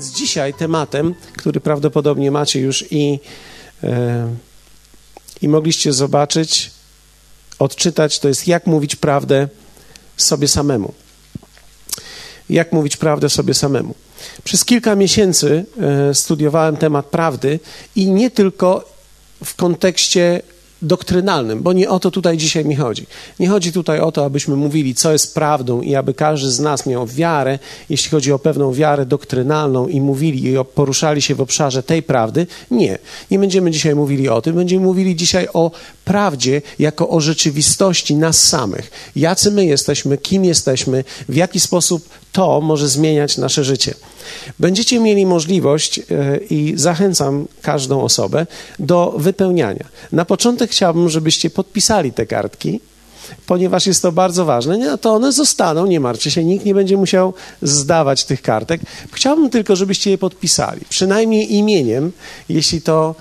Więc dzisiaj tematem, który prawdopodobnie macie już i, e, i mogliście zobaczyć, odczytać, to jest jak mówić prawdę sobie samemu. Jak mówić prawdę sobie samemu. Przez kilka miesięcy e, studiowałem temat prawdy i nie tylko w kontekście doktrynalnym, bo nie o to tutaj dzisiaj mi chodzi. Nie chodzi tutaj o to, abyśmy mówili, co jest prawdą i aby każdy z nas miał wiarę, jeśli chodzi o pewną wiarę doktrynalną i mówili i poruszali się w obszarze tej prawdy. Nie. Nie będziemy dzisiaj mówili o tym. Będziemy mówili dzisiaj o prawdzie jako o rzeczywistości nas samych. Jacy my jesteśmy, kim jesteśmy, w jaki sposób to może zmieniać nasze życie. Będziecie mieli możliwość e, i zachęcam każdą osobę do wypełniania. Na początek chciałbym, żebyście podpisali te kartki, ponieważ jest to bardzo ważne. Nie, to one zostaną, nie martwcie się, nikt nie będzie musiał zdawać tych kartek. Chciałbym tylko, żebyście je podpisali, przynajmniej imieniem, jeśli to,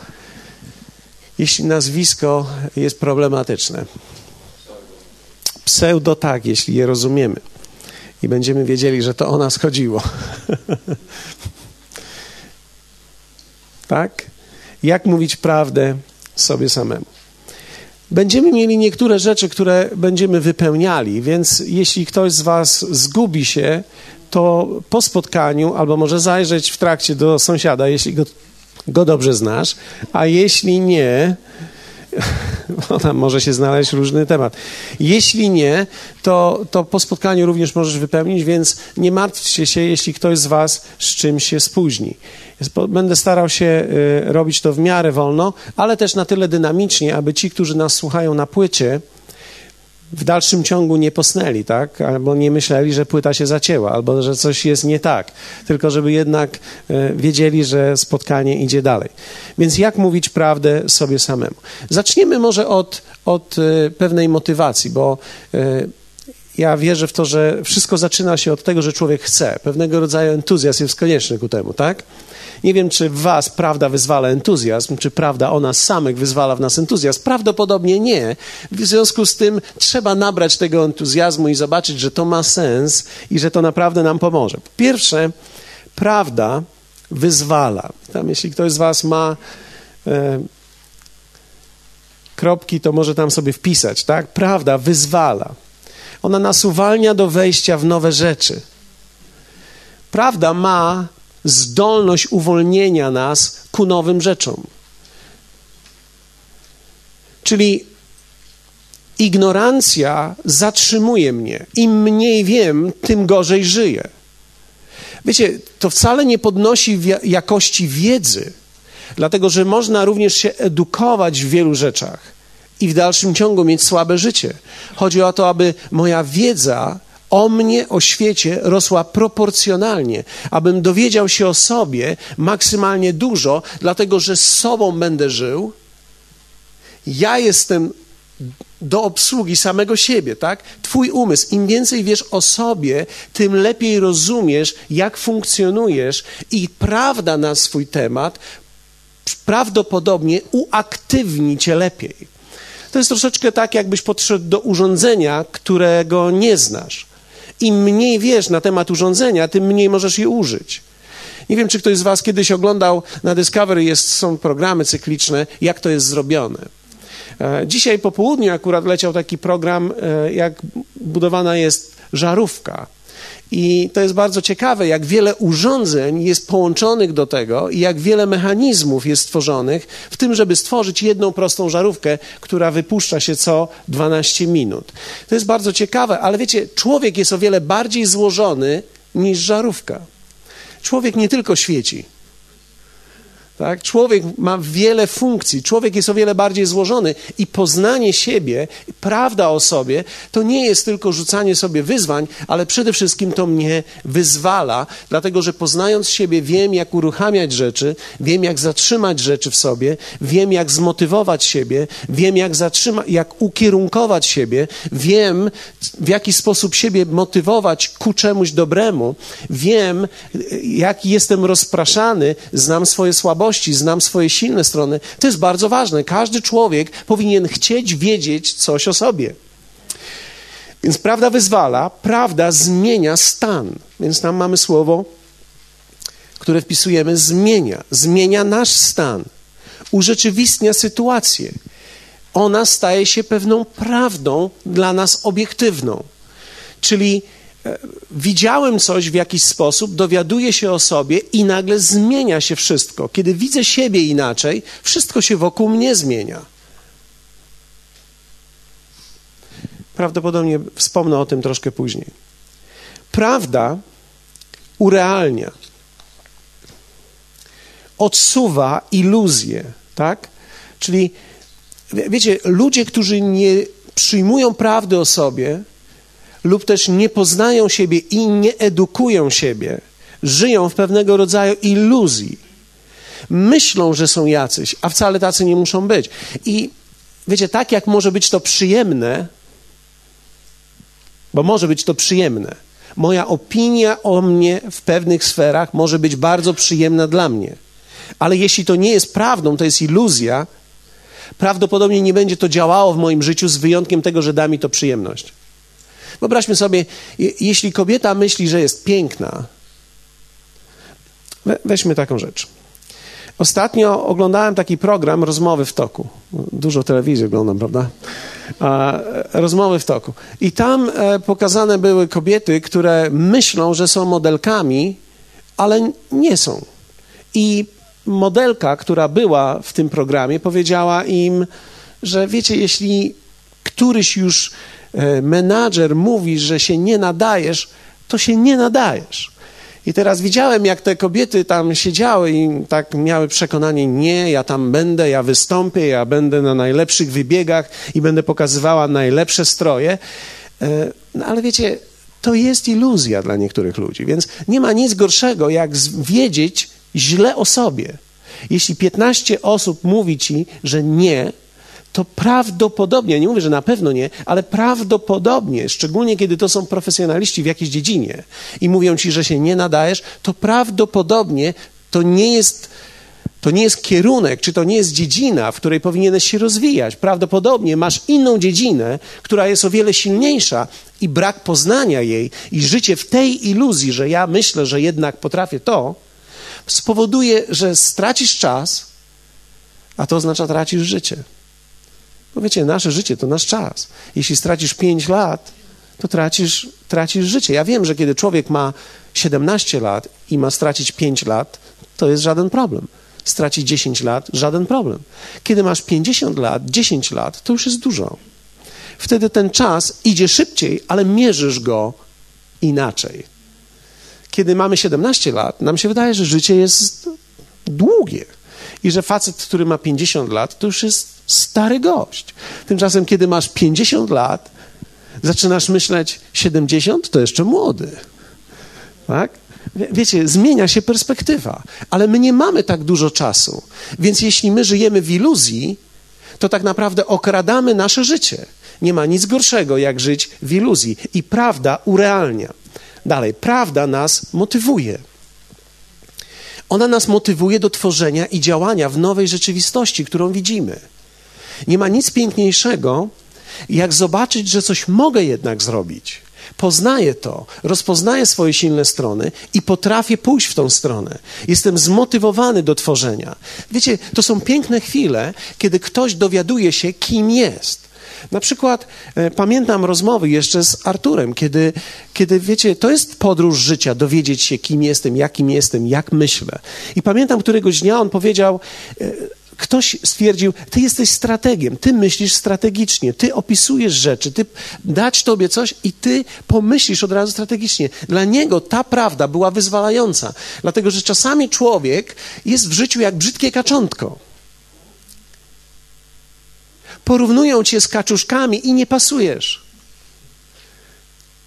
jeśli nazwisko jest problematyczne. Pseudo tak, jeśli je rozumiemy i będziemy wiedzieli, że to o nas chodziło. tak? Jak mówić prawdę sobie samemu? Będziemy mieli niektóre rzeczy, które będziemy wypełniali, więc jeśli ktoś z Was zgubi się, to po spotkaniu, albo może zajrzeć w trakcie do sąsiada, jeśli go, go dobrze znasz, a jeśli nie, bo tam może się znaleźć różny temat. Jeśli nie, to, to po spotkaniu również możesz wypełnić, więc nie martwcie się, jeśli ktoś z Was z czymś się spóźni. Będę starał się y, robić to w miarę wolno, ale też na tyle dynamicznie, aby ci, którzy nas słuchają na płycie, w dalszym ciągu nie posnęli, tak? Albo nie myśleli, że płyta się zacięła, albo że coś jest nie tak, tylko żeby jednak e, wiedzieli, że spotkanie idzie dalej. Więc jak mówić prawdę sobie samemu? Zaczniemy może od, od e, pewnej motywacji, bo e, ja wierzę w to, że wszystko zaczyna się od tego, że człowiek chce. Pewnego rodzaju entuzjazm jest konieczny ku temu, tak? Nie wiem, czy w was prawda wyzwala entuzjazm, czy prawda o nas samych wyzwala w nas entuzjazm. Prawdopodobnie nie. W związku z tym trzeba nabrać tego entuzjazmu i zobaczyć, że to ma sens i że to naprawdę nam pomoże. Po pierwsze, prawda wyzwala. Tam, jeśli ktoś z was ma e, kropki, to może tam sobie wpisać, tak? Prawda wyzwala. Ona nas uwalnia do wejścia w nowe rzeczy. Prawda ma zdolność uwolnienia nas ku nowym rzeczom. Czyli ignorancja zatrzymuje mnie. Im mniej wiem, tym gorzej żyję. Wiecie, to wcale nie podnosi jakości wiedzy, dlatego że można również się edukować w wielu rzeczach i w dalszym ciągu mieć słabe życie. Chodzi o to, aby moja wiedza o mnie, o świecie rosła proporcjonalnie, abym dowiedział się o sobie maksymalnie dużo, dlatego że z sobą będę żył. Ja jestem do obsługi samego siebie, tak? Twój umysł, im więcej wiesz o sobie, tym lepiej rozumiesz, jak funkcjonujesz i prawda na swój temat prawdopodobnie uaktywni cię lepiej. To jest troszeczkę tak, jakbyś podszedł do urządzenia, którego nie znasz. Im mniej wiesz na temat urządzenia, tym mniej możesz je użyć. Nie wiem, czy ktoś z Was kiedyś oglądał na Discovery, jest, są programy cykliczne, jak to jest zrobione. E, dzisiaj po południu akurat leciał taki program, e, jak budowana jest żarówka. I to jest bardzo ciekawe, jak wiele urządzeń jest połączonych do tego i jak wiele mechanizmów jest stworzonych w tym, żeby stworzyć jedną prostą żarówkę, która wypuszcza się co 12 minut. To jest bardzo ciekawe, ale wiecie, człowiek jest o wiele bardziej złożony niż żarówka. Człowiek nie tylko świeci. Tak? Człowiek ma wiele funkcji, człowiek jest o wiele bardziej złożony i poznanie siebie, prawda o sobie, to nie jest tylko rzucanie sobie wyzwań, ale przede wszystkim to mnie wyzwala, dlatego że poznając siebie wiem, jak uruchamiać rzeczy, wiem, jak zatrzymać rzeczy w sobie, wiem, jak zmotywować siebie, wiem, jak zatrzymać, jak ukierunkować siebie, wiem, w jaki sposób siebie motywować ku czemuś dobremu, wiem, jak jestem rozpraszany, znam swoje słabości, słabości, znam swoje silne strony. To jest bardzo ważne. Każdy człowiek powinien chcieć wiedzieć coś o sobie. Więc prawda wyzwala, prawda zmienia stan. Więc tam mamy słowo które wpisujemy, zmienia. Zmienia nasz stan, urzeczywistnia sytuację. Ona staje się pewną prawdą dla nas obiektywną. Czyli widziałem coś w jakiś sposób, dowiaduję się o sobie i nagle zmienia się wszystko. Kiedy widzę siebie inaczej, wszystko się wokół mnie zmienia. Prawdopodobnie wspomnę o tym troszkę później. Prawda urealnia, odsuwa iluzję, tak? Czyli wiecie, ludzie, którzy nie przyjmują prawdy o sobie lub też nie poznają siebie i nie edukują siebie, żyją w pewnego rodzaju iluzji. Myślą, że są jacyś, a wcale tacy nie muszą być. I wiecie, tak jak może być to przyjemne, bo może być to przyjemne. Moja opinia o mnie w pewnych sferach może być bardzo przyjemna dla mnie. Ale jeśli to nie jest prawdą, to jest iluzja, prawdopodobnie nie będzie to działało w moim życiu z wyjątkiem tego, że da mi to przyjemność. Wyobraźmy sobie, jeśli kobieta myśli, że jest piękna, weźmy taką rzecz. Ostatnio oglądałem taki program Rozmowy w toku. Dużo telewizji oglądam, prawda? Rozmowy w toku. I tam e, pokazane były kobiety, które myślą, że są modelkami, ale nie są. I modelka, która była w tym programie, powiedziała im, że wiecie, jeśli któryś już menadżer mówi, że się nie nadajesz, to się nie nadajesz. I teraz widziałem, jak te kobiety tam siedziały i tak miały przekonanie: Nie, ja tam będę, ja wystąpię, ja będę na najlepszych wybiegach i będę pokazywała najlepsze stroje. E, no, ale wiecie, to jest iluzja dla niektórych ludzi, więc nie ma nic gorszego, jak wiedzieć źle o sobie. Jeśli 15 osób mówi ci, że nie, to prawdopodobnie, nie mówię, że na pewno nie, ale prawdopodobnie, szczególnie kiedy to są profesjonaliści w jakiejś dziedzinie i mówią ci, że się nie nadajesz, to prawdopodobnie to nie jest, to nie jest kierunek, czy to nie jest dziedzina, w której powinieneś się rozwijać. Prawdopodobnie masz inną dziedzinę, która jest o wiele silniejsza i brak poznania jej i życie w tej iluzji, że ja myślę, że jednak potrafię to, spowoduje, że stracisz czas, a to oznacza tracisz życie. Bo wiecie, nasze życie to nasz czas. Jeśli stracisz 5 lat, to tracisz, tracisz życie. Ja wiem, że kiedy człowiek ma 17 lat i ma stracić 5 lat, to jest żaden problem. Stracić 10 lat, żaden problem. Kiedy masz 50 lat, 10 lat, to już jest dużo. Wtedy ten czas idzie szybciej, ale mierzysz go inaczej. Kiedy mamy 17 lat, nam się wydaje, że życie jest długie i że facet, który ma 50 lat, to już jest stary gość. Tymczasem, kiedy masz 50 lat, zaczynasz myśleć 70, to jeszcze młody. Tak? Wiecie, zmienia się perspektywa, ale my nie mamy tak dużo czasu. Więc jeśli my żyjemy w iluzji, to tak naprawdę okradamy nasze życie. Nie ma nic gorszego, jak żyć w iluzji. I prawda urealnia. Dalej, prawda nas motywuje. Ona nas motywuje do tworzenia i działania w nowej rzeczywistości, którą widzimy. Nie ma nic piękniejszego, jak zobaczyć, że coś mogę jednak zrobić. Poznaję to, rozpoznaję swoje silne strony i potrafię pójść w tą stronę. Jestem zmotywowany do tworzenia. Wiecie, to są piękne chwile, kiedy ktoś dowiaduje się, kim jest. Na przykład e, pamiętam rozmowy jeszcze z Arturem, kiedy, kiedy, wiecie, to jest podróż życia, dowiedzieć się, kim jestem, jakim jestem, jak myślę. I pamiętam któregoś dnia on powiedział, e, Ktoś stwierdził, ty jesteś strategiem, ty myślisz strategicznie, ty opisujesz rzeczy, ty dać tobie coś i ty pomyślisz od razu strategicznie. Dla niego ta prawda była wyzwalająca, dlatego że czasami człowiek jest w życiu jak brzydkie kaczątko. Porównują cię z kaczuszkami i nie pasujesz.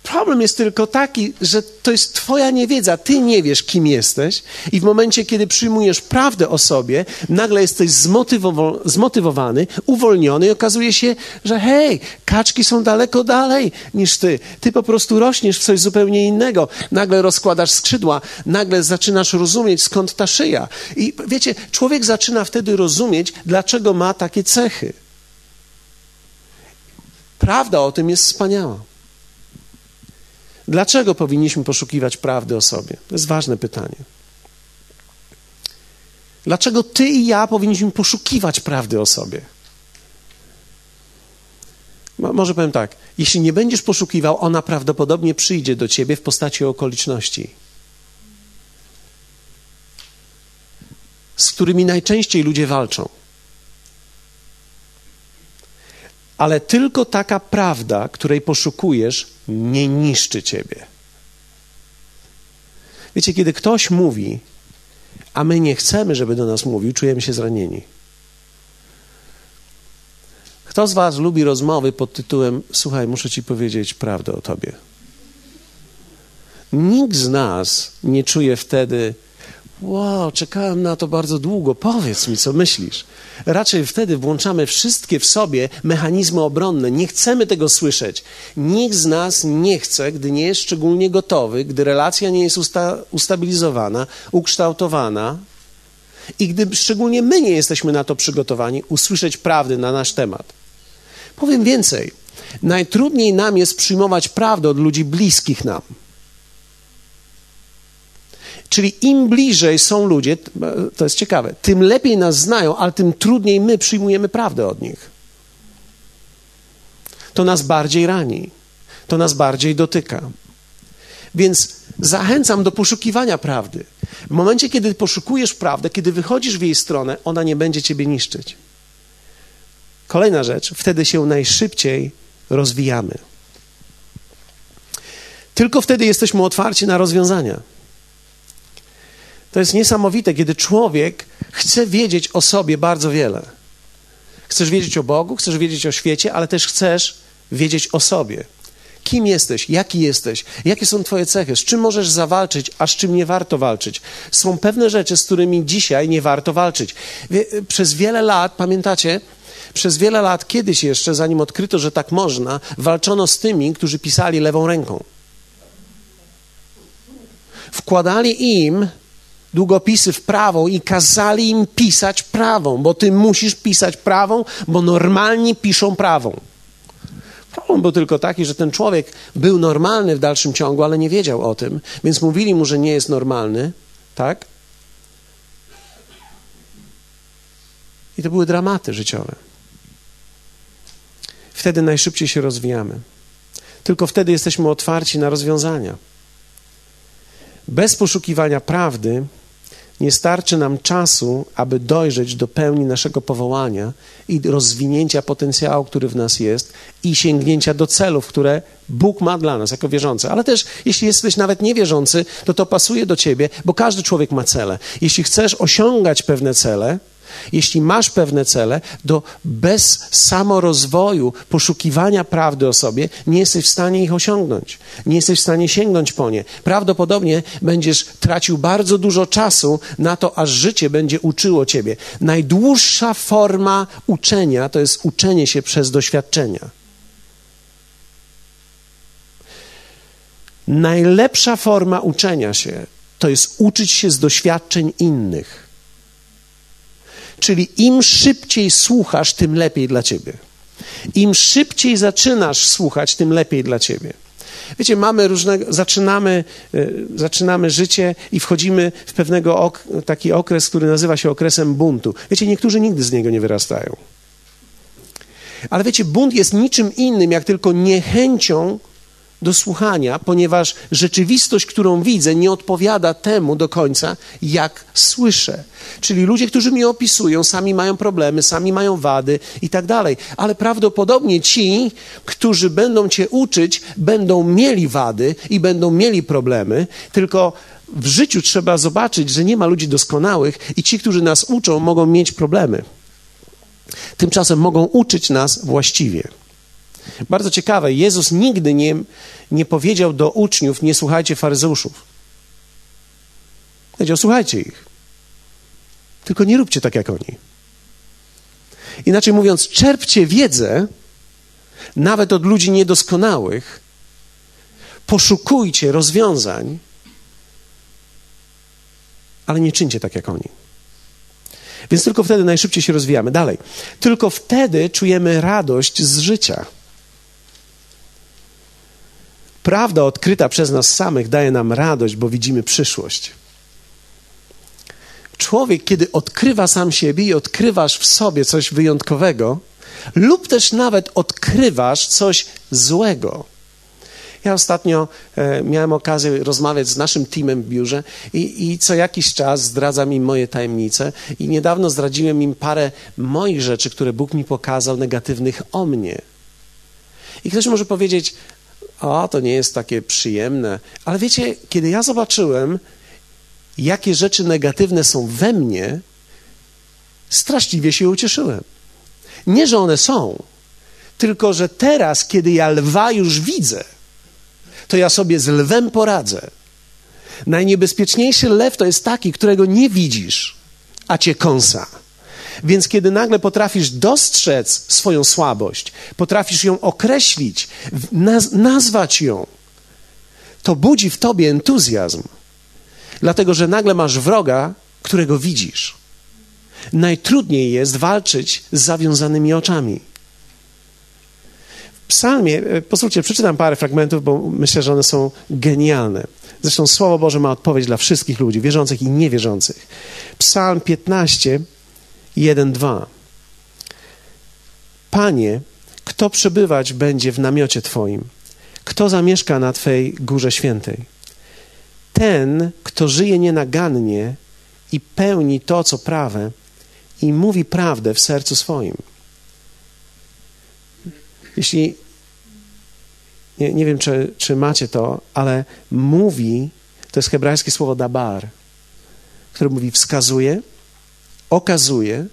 Problem jest tylko taki, że to jest Twoja niewiedza. Ty nie wiesz, kim jesteś, i w momencie, kiedy przyjmujesz prawdę o sobie, nagle jesteś zmotywow- zmotywowany, uwolniony, i okazuje się, że hej, kaczki są daleko dalej niż ty. Ty po prostu rośniesz w coś zupełnie innego. Nagle rozkładasz skrzydła, nagle zaczynasz rozumieć, skąd ta szyja. I wiecie, człowiek zaczyna wtedy rozumieć, dlaczego ma takie cechy. Prawda o tym jest wspaniała. Dlaczego powinniśmy poszukiwać prawdy o sobie? To jest ważne pytanie. Dlaczego ty i ja powinniśmy poszukiwać prawdy o sobie? Może powiem tak, jeśli nie będziesz poszukiwał, ona prawdopodobnie przyjdzie do ciebie w postaci okoliczności, z którymi najczęściej ludzie walczą. Ale tylko taka prawda, której poszukujesz, nie niszczy ciebie. Wiecie, kiedy ktoś mówi, a my nie chcemy, żeby do nas mówił, czujemy się zranieni. Kto z Was lubi rozmowy pod tytułem Słuchaj, muszę Ci powiedzieć prawdę o Tobie? Nikt z nas nie czuje wtedy, wow, czekałem na to bardzo długo, powiedz mi, co myślisz. Raczej wtedy włączamy wszystkie w sobie mechanizmy obronne. Nie chcemy tego słyszeć. Nikt z nas nie chce, gdy nie jest szczególnie gotowy, gdy relacja nie jest usta ustabilizowana, ukształtowana i gdy szczególnie my nie jesteśmy na to przygotowani, usłyszeć prawdy na nasz temat. Powiem więcej. Najtrudniej nam jest przyjmować prawdę od ludzi bliskich nam. Czyli im bliżej są ludzie, to jest ciekawe, tym lepiej nas znają, ale tym trudniej my przyjmujemy prawdę od nich. To nas bardziej rani, to nas bardziej dotyka. Więc zachęcam do poszukiwania prawdy. W momencie, kiedy poszukujesz prawdę, kiedy wychodzisz w jej stronę, ona nie będzie ciebie niszczyć. Kolejna rzecz, wtedy się najszybciej rozwijamy. Tylko wtedy jesteśmy otwarci na rozwiązania. To jest niesamowite, kiedy człowiek chce wiedzieć o sobie bardzo wiele. Chcesz wiedzieć o Bogu, chcesz wiedzieć o świecie, ale też chcesz wiedzieć o sobie. Kim jesteś, jaki jesteś, jakie są Twoje cechy, z czym możesz zawalczyć, a z czym nie warto walczyć. Są pewne rzeczy, z którymi dzisiaj nie warto walczyć. Przez wiele lat, pamiętacie, przez wiele lat, kiedyś jeszcze, zanim odkryto, że tak można, walczono z tymi, którzy pisali lewą ręką. Wkładali im długopisy w prawą i kazali im pisać prawą, bo ty musisz pisać prawą, bo normalni piszą prawą. Problem był tylko taki, że ten człowiek był normalny w dalszym ciągu, ale nie wiedział o tym, więc mówili mu, że nie jest normalny, tak? I to były dramaty życiowe. Wtedy najszybciej się rozwijamy. Tylko wtedy jesteśmy otwarci na rozwiązania. Bez poszukiwania prawdy nie starczy nam czasu, aby dojrzeć do pełni naszego powołania i rozwinięcia potencjału, który w nas jest, i sięgnięcia do celów, które Bóg ma dla nas jako wierzący. Ale też, jeśli jesteś nawet niewierzący, to to pasuje do ciebie, bo każdy człowiek ma cele. Jeśli chcesz osiągać pewne cele, jeśli masz pewne cele, to bez samorozwoju, poszukiwania prawdy o sobie, nie jesteś w stanie ich osiągnąć. Nie jesteś w stanie sięgnąć po nie. Prawdopodobnie będziesz tracił bardzo dużo czasu na to, aż życie będzie uczyło ciebie. Najdłuższa forma uczenia to jest uczenie się przez doświadczenia. Najlepsza forma uczenia się to jest uczyć się z doświadczeń innych. Czyli im szybciej słuchasz, tym lepiej dla ciebie. Im szybciej zaczynasz słuchać, tym lepiej dla ciebie. Wiecie, mamy różnego, zaczynamy, y, zaczynamy życie i wchodzimy w pewnego ok, taki okres, który nazywa się okresem buntu. Wiecie, niektórzy nigdy z niego nie wyrastają. Ale wiecie, bunt jest niczym innym, jak tylko niechęcią do słuchania, ponieważ rzeczywistość, którą widzę, nie odpowiada temu do końca, jak słyszę. Czyli ludzie, którzy mi opisują, sami mają problemy, sami mają wady i tak dalej. Ale prawdopodobnie ci, którzy będą cię uczyć, będą mieli wady i będą mieli problemy, tylko w życiu trzeba zobaczyć, że nie ma ludzi doskonałych i ci, którzy nas uczą, mogą mieć problemy. Tymczasem mogą uczyć nas właściwie. Bardzo ciekawe, Jezus nigdy nie, nie powiedział do uczniów: Nie słuchajcie faryzeuszów. Powiedział: Słuchajcie ich. Tylko nie róbcie tak jak oni. Inaczej mówiąc, czerpcie wiedzę nawet od ludzi niedoskonałych, poszukujcie rozwiązań, ale nie czyńcie tak jak oni. Więc tylko wtedy najszybciej się rozwijamy. Dalej. Tylko wtedy czujemy radość z życia. Prawda odkryta przez nas samych daje nam radość, bo widzimy przyszłość. człowiek, kiedy odkrywa sam siebie i odkrywasz w sobie coś wyjątkowego, lub też nawet odkrywasz coś złego. Ja ostatnio e, miałem okazję rozmawiać z naszym teamem w biurze i, i, co jakiś czas zdradzam im moje tajemnice i niedawno zdradziłem im parę moich rzeczy, które Bóg mi pokazał, negatywnych o mnie. I ktoś może powiedzieć, o, to nie jest takie przyjemne, ale wiecie, kiedy ja zobaczyłem, jakie rzeczy negatywne są we mnie, straszliwie się ucieszyłem. Nie, że one są, tylko że teraz, kiedy ja lwa już widzę, to ja sobie z lwem poradzę. Najniebezpieczniejszy lew to jest taki, którego nie widzisz, a cię kąsa. Więc kiedy nagle potrafisz dostrzec swoją słabość, potrafisz ją określić, naz nazwać ją, to budzi w tobie entuzjazm, dlatego że nagle masz wroga, którego widzisz. Najtrudniej jest walczyć z zawiązanymi oczami psalmie, e, pozwólcie, przeczytam parę fragmentów, bo myślę, że one są genialne. Zresztą Słowo Boże ma odpowiedź dla wszystkich ludzi, wierzących i niewierzących. Psalm 15, 1, 2. Panie, kto przebywać będzie w namiocie Twoim? Kto zamieszka na Twej górze świętej? Ten, kto żyje nienagannie i pełni to, co prawe, i mówi prawdę w sercu swoim. Jeśli nie, nie wiem, czy, czy macie to, ale mówi, to jest hebrajskie słowo dabar, które mówi wskazuje, okazuje,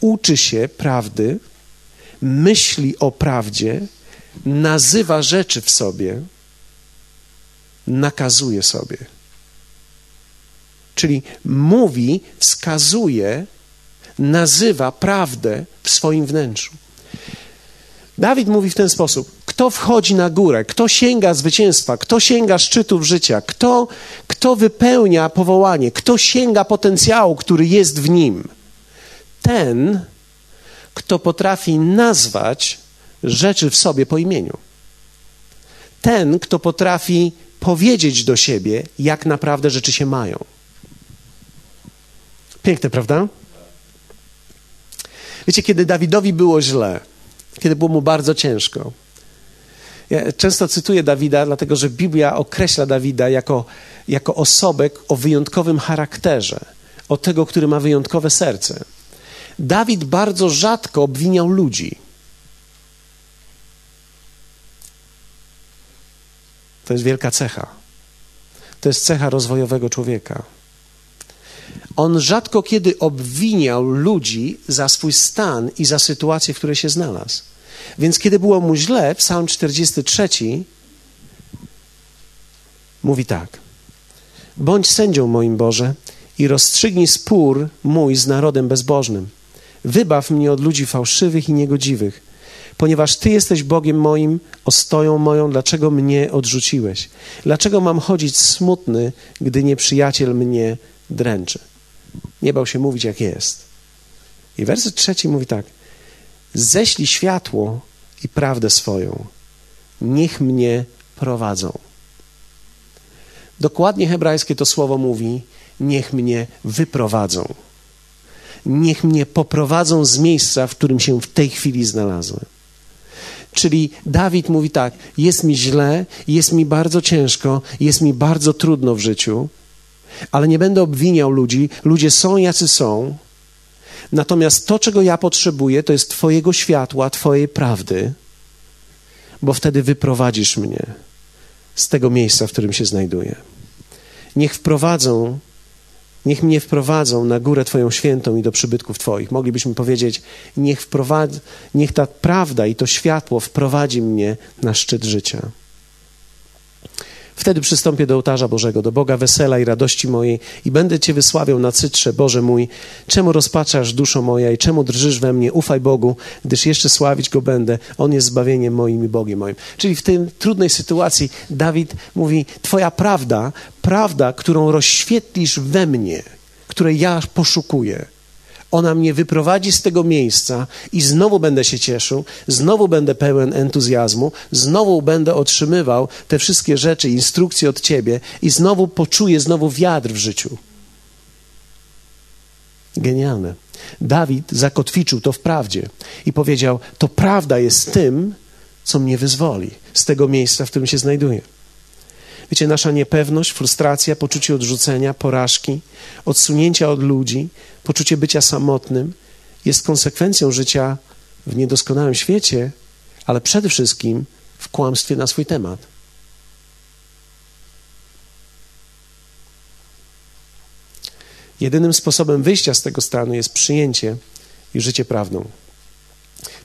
uczy się prawdy, myśli o prawdzie, nazywa rzeczy w sobie, nakazuje sobie. Czyli mówi, wskazuje, nazywa prawdę w swoim wnętrzu. Dawid mówi w ten sposób: Kto wchodzi na górę, kto sięga zwycięstwa, kto sięga szczytów życia, kto, kto wypełnia powołanie, kto sięga potencjału, który jest w nim? Ten, kto potrafi nazwać rzeczy w sobie po imieniu. Ten, kto potrafi powiedzieć do siebie, jak naprawdę rzeczy się mają. Piękne, prawda? Wiecie, kiedy Dawidowi było źle, kiedy było mu bardzo ciężko. Ja często cytuję Dawida, dlatego że Biblia określa Dawida jako, jako osobę o wyjątkowym charakterze, o tego, który ma wyjątkowe serce. Dawid bardzo rzadko obwiniał ludzi. To jest wielka cecha. To jest cecha rozwojowego człowieka. On rzadko kiedy obwiniał ludzi za swój stan i za sytuację, w której się znalazł. Więc kiedy było mu źle, Psalm 43 mówi tak: Bądź sędzią moim Boże i rozstrzygnij spór mój z narodem bezbożnym. Wybaw mnie od ludzi fałszywych i niegodziwych, ponieważ Ty jesteś Bogiem moim, ostoją moją, dlaczego mnie odrzuciłeś? Dlaczego mam chodzić smutny, gdy nieprzyjaciel mnie dręczy? Nie bał się mówić, jak jest. I werset trzeci mówi tak: Ześlij światło i prawdę swoją. Niech mnie prowadzą. Dokładnie hebrajskie to słowo mówi: Niech mnie wyprowadzą. Niech mnie poprowadzą z miejsca, w którym się w tej chwili znalazłem. Czyli Dawid mówi tak: Jest mi źle, jest mi bardzo ciężko, jest mi bardzo trudno w życiu, ale nie będę obwiniał ludzi. Ludzie są jacy są. Natomiast to, czego ja potrzebuję, to jest Twojego światła, Twojej prawdy, bo wtedy wyprowadzisz mnie z tego miejsca, w którym się znajduję. Niech wprowadzą, niech mnie wprowadzą na górę Twoją świętą i do przybytków Twoich. Moglibyśmy powiedzieć, niech, wprowadz, niech ta prawda i to światło wprowadzi mnie na szczyt życia. Wtedy przystąpię do ołtarza Bożego, do Boga wesela i radości mojej i będę Cię wysławiał na cytrze, Boże mój. Czemu rozpaczasz, duszo moja, i czemu drżysz we mnie? Ufaj Bogu, gdyż jeszcze sławić Go będę. On jest zbawieniem moim i Bogiem moim. Czyli w tej trudnej sytuacji Dawid mówi, Twoja prawda, prawda, którą rozświetlisz we mnie, której ja poszukuję, ona mnie wyprowadzi z tego miejsca i znowu będę się cieszył, znowu będę pełen entuzjazmu, znowu będę otrzymywał te wszystkie rzeczy, instrukcje od Ciebie i znowu poczuję znowu wiatr w życiu. Genialne. Dawid zakotwiczył to w prawdzie i powiedział: To prawda jest tym, co mnie wyzwoli z tego miejsca, w którym się znajduję. Wiecie, nasza niepewność, frustracja, poczucie odrzucenia, porażki, odsunięcia od ludzi, poczucie bycia samotnym jest konsekwencją życia w niedoskonałym świecie, ale przede wszystkim w kłamstwie na swój temat. Jedynym sposobem wyjścia z tego stanu jest przyjęcie i życie prawdą.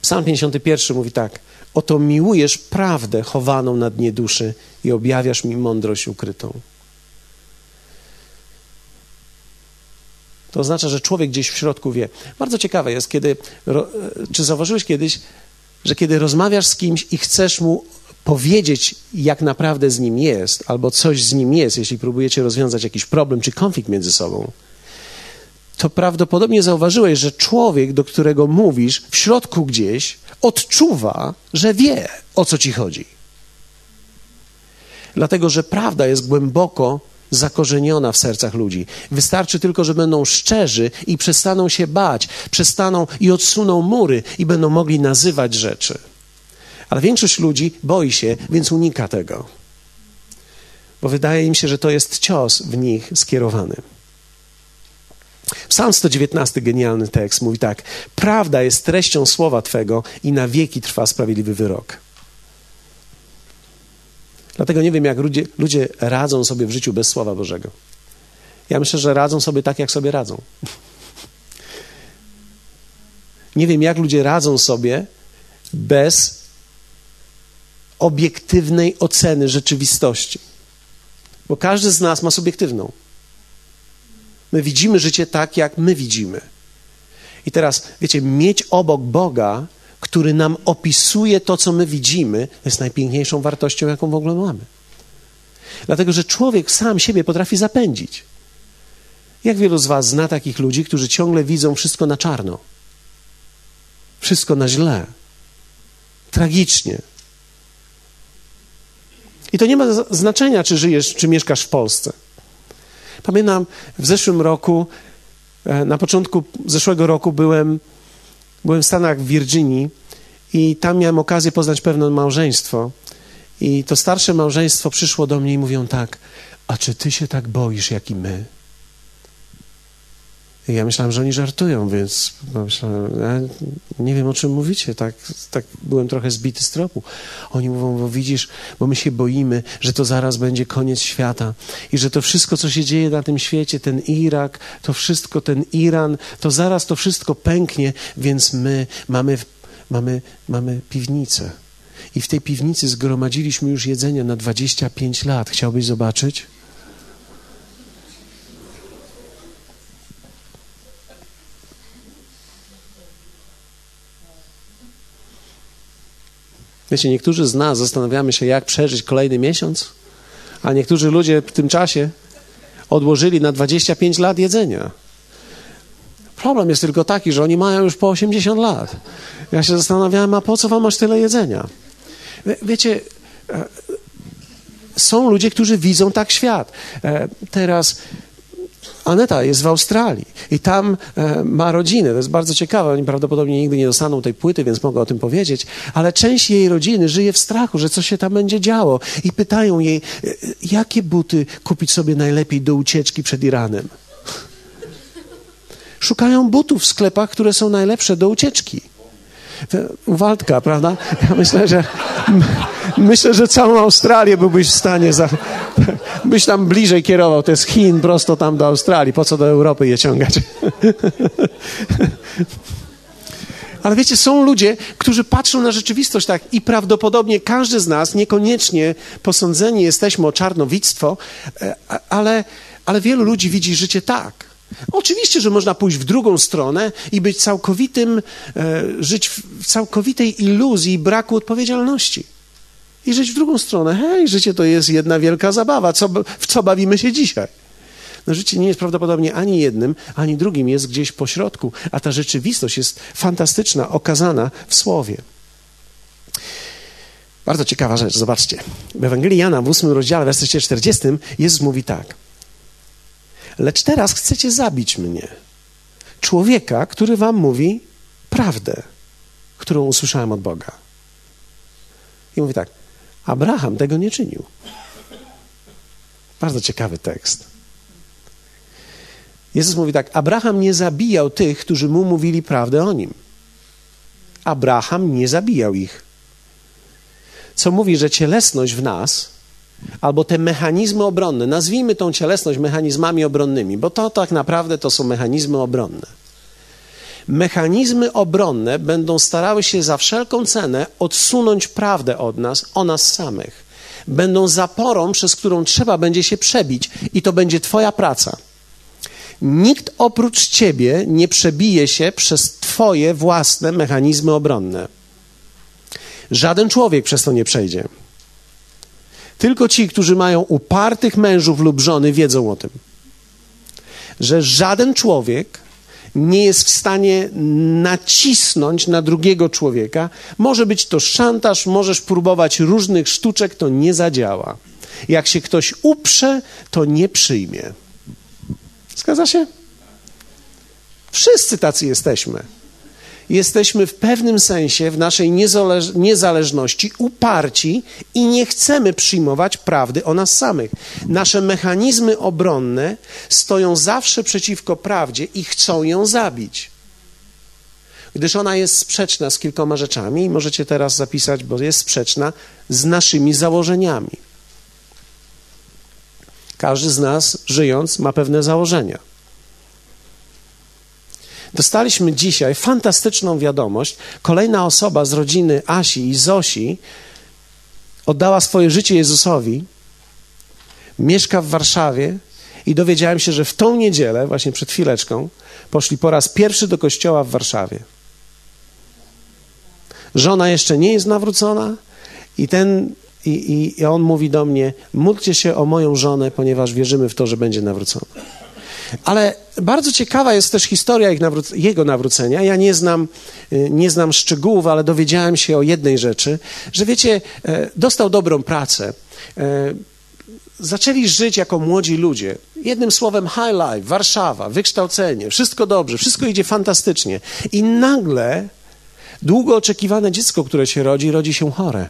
Psalm 51 mówi tak: Oto miłujesz prawdę chowaną na dnie duszy i objawiasz mi mądrość ukrytą. To oznacza, że człowiek gdzieś w środku wie. Bardzo ciekawe jest, kiedy. Czy zauważyłeś kiedyś, że kiedy rozmawiasz z kimś i chcesz mu powiedzieć, jak naprawdę z nim jest, albo coś z nim jest, jeśli próbujecie rozwiązać jakiś problem czy konflikt między sobą, to prawdopodobnie zauważyłeś, że człowiek, do którego mówisz, w środku gdzieś odczuwa, że wie, o co ci chodzi. Dlatego, że prawda jest głęboko zakorzeniona w sercach ludzi. Wystarczy tylko, że będą szczerzy i przestaną się bać, przestaną i odsuną mury i będą mogli nazywać rzeczy. Ale większość ludzi boi się, więc unika tego. Bo wydaje im się, że to jest cios w nich skierowany. Psalm 119, genialny tekst, mówi tak: Prawda jest treścią słowa Twego i na wieki trwa sprawiedliwy wyrok. Dlatego nie wiem, jak ludzie, ludzie radzą sobie w życiu bez Słowa Bożego. Ja myślę, że radzą sobie tak, jak sobie radzą. Nie wiem, jak ludzie radzą sobie bez obiektywnej oceny rzeczywistości. Bo każdy z nas ma subiektywną. My widzimy życie tak, jak my widzimy. I teraz, wiecie, mieć obok Boga, który nam opisuje to, co my widzimy, jest najpiękniejszą wartością, jaką w ogóle mamy. Dlatego, że człowiek sam siebie potrafi zapędzić. Jak wielu z Was zna takich ludzi, którzy ciągle widzą wszystko na czarno? Wszystko na źle. Tragicznie. I to nie ma znaczenia, czy żyjesz, czy mieszkasz w Polsce. Pamiętam w zeszłym roku, e, na początku zeszłego roku byłem, byłem w Stanach w Virginii i tam miałem okazję poznać pewne małżeństwo. I to starsze małżeństwo przyszło do mnie i mówią tak: A czy ty się tak boisz, jak i my? I ja myślałem, że oni żartują, więc myślałem, ja nie wiem o czym mówicie. Tak, tak byłem trochę zbity z tropu. Oni mówią, bo widzisz, bo my się boimy, że to zaraz będzie koniec świata i że to wszystko, co się dzieje na tym świecie, ten Irak, to wszystko, ten Iran, to zaraz to wszystko pęknie, więc my mamy, mamy, mamy piwnicę. I w tej piwnicy zgromadziliśmy już jedzenie na 25 lat. Chciałbyś zobaczyć? Wiecie, niektórzy z nas zastanawiamy się, jak przeżyć kolejny miesiąc, a niektórzy ludzie w tym czasie odłożyli na 25 lat jedzenia. Problem jest tylko taki, że oni mają już po 80 lat. Ja się zastanawiałem, a po co wam masz tyle jedzenia? Wiecie, e, są ludzie, którzy widzą tak świat. E, teraz Aneta jest w Australii i tam e, ma rodzinę. To jest bardzo ciekawe. Oni prawdopodobnie nigdy nie dostaną tej płyty, więc mogę o tym powiedzieć. Ale część jej rodziny żyje w strachu, że coś się tam będzie działo. I pytają jej, e, jakie buty kupić sobie najlepiej do ucieczki przed Iranem. Szukają butów w sklepach, które są najlepsze do ucieczki. Waldka, prawda? Ja myślę, że myślę, że całą Australię byłbyś w stanie za, byś tam bliżej kierował. To jest Chin prosto tam do Australii. Po co do Europy je ciągać? Ale wiecie, są ludzie, którzy patrzą na rzeczywistość tak i prawdopodobnie każdy z nas, niekoniecznie posądzeni jesteśmy o czarnowictwo, e, ale, ale wielu ludzi widzi życie tak. Oczywiście, że można pójść w drugą stronę i być całkowitym, e, żyć w całkowitej iluzji braku odpowiedzialności. I żyć w drugą stronę. Hej, życie to jest jedna wielka zabawa. Co, w co bawimy się dzisiaj? No życie nie jest prawdopodobnie ani jednym, ani drugim, jest gdzieś po środku, a ta rzeczywistość jest fantastyczna, okazana w Słowie. Bardzo ciekawa rzecz, zobaczcie. W Ewangelii Jana w 8 rozdziale, w wersecie 40 Jezus mówi tak. Lecz teraz chcecie zabić mnie, człowieka, który wam mówi prawdę, którą usłyszałem od Boga. I mówi tak: Abraham tego nie czynił. Bardzo ciekawy tekst. Jezus mówi tak: Abraham nie zabijał tych, którzy mu mówili prawdę o nim. Abraham nie zabijał ich. Co mówi, że cielesność w nas, albo te mechanizmy obronne, nazwijmy tą cielesność mechanizmami obronnymi, bo to tak naprawdę to są mechanizmy obronne. Mechanizmy obronne będą starały się za wszelką cenę odsunąć prawdę od nas, o nas samych. Będą zaporą, przez którą trzeba będzie się przebić, i to będzie Twoja praca. Nikt oprócz ciebie nie przebije się przez twoje własne mechanizmy obronne. Żaden człowiek przez to nie przejdzie. Tylko ci, którzy mają upartych mężów lub żony, wiedzą o tym. Że żaden człowiek nie jest w stanie nacisnąć na drugiego człowieka. Może być to szantaż, możesz próbować różnych sztuczek, to nie zadziała. Jak się ktoś uprze, to nie przyjmie. Zgadza się? Wszyscy tacy jesteśmy. Jesteśmy w pewnym sensie w naszej niezależ niezależności uparci i nie chcemy przyjmować prawdy o nas samych. Nasze mechanizmy obronne stoją zawsze przeciwko prawdzie i chcą ją zabić. Gdyż ona jest sprzeczna z kilkoma rzeczami, i możecie teraz zapisać, bo jest sprzeczna z naszymi założeniami. Każdy z nas, żyjąc, ma pewne założenia. Dostaliśmy dzisiaj fantastyczną wiadomość. Kolejna osoba z rodziny Asi i Zosi oddała swoje życie Jezusowi, mieszka w Warszawie i dowiedziałem się, że w tą niedzielę, właśnie przed chwileczką, poszli po raz pierwszy do kościoła w Warszawie. Żona jeszcze nie jest nawrócona i ten i, i, on mówi do mnie: módlcie się o moją żonę, ponieważ wierzymy w to, że będzie nawrócona. Ale bardzo ciekawa jest też historia nawró- jego nawrócenia. Ja nie znam, y, nie znam szczegółów, ale dowiedziałem się o jednej rzeczy, że wiecie, e, dostał dobrą pracę. E, zaczęli żyć jako młodzi ludzie. Jednym słowem, high life, Warszawa, wykształcenie, wszystko dobrze, wszystko idzie fantastycznie. I nagle długo oczekiwane dziecko, które się rodzi, rodzi się chore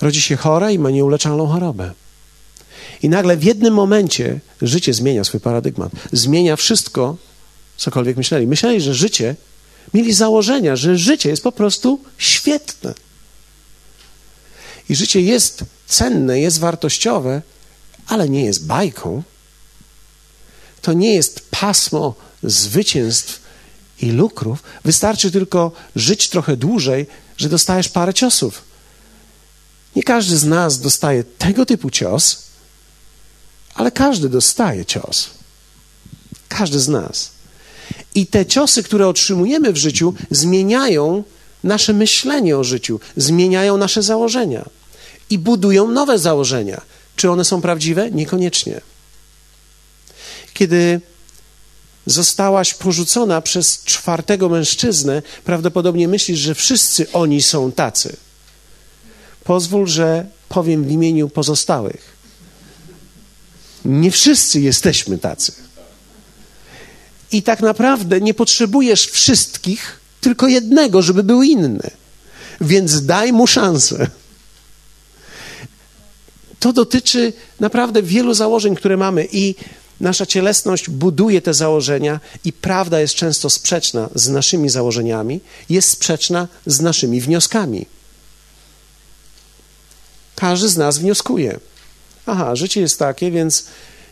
rodzi się chora i ma nieuleczalną chorobę. I nagle w jednym momencie życie zmienia swój paradygmat. Zmienia wszystko, cokolwiek myśleli. Myśleli, że życie, mieli założenia, że życie jest po prostu świetne. I życie jest cenne, jest wartościowe, ale nie jest bajką. To nie jest pasmo zwycięstw i lukrów. Wystarczy tylko żyć trochę dłużej, że dostajesz parę ciosów. Nie każdy z nas dostaje tego typu cios, ale każdy dostaje cios. Każdy z nas. I te ciosy, które otrzymujemy w życiu, zmieniają nasze myślenie o życiu, zmieniają nasze założenia i budują nowe założenia. Czy one są prawdziwe? Niekoniecznie. Kiedy zostałaś porzucona przez czwartego mężczyznę, prawdopodobnie myślisz, że wszyscy oni są tacy. Pozwól, że powiem w imieniu pozostałych. Nie wszyscy jesteśmy tacy. I tak naprawdę nie potrzebujesz wszystkich, tylko jednego, żeby był inny. Więc daj mu szansę. To dotyczy naprawdę wielu założeń, które mamy, i nasza cielesność buduje te założenia, i prawda jest często sprzeczna z naszymi założeniami, jest sprzeczna z naszymi wnioskami. Każdy z nas wnioskuje. Aha, życie jest takie, więc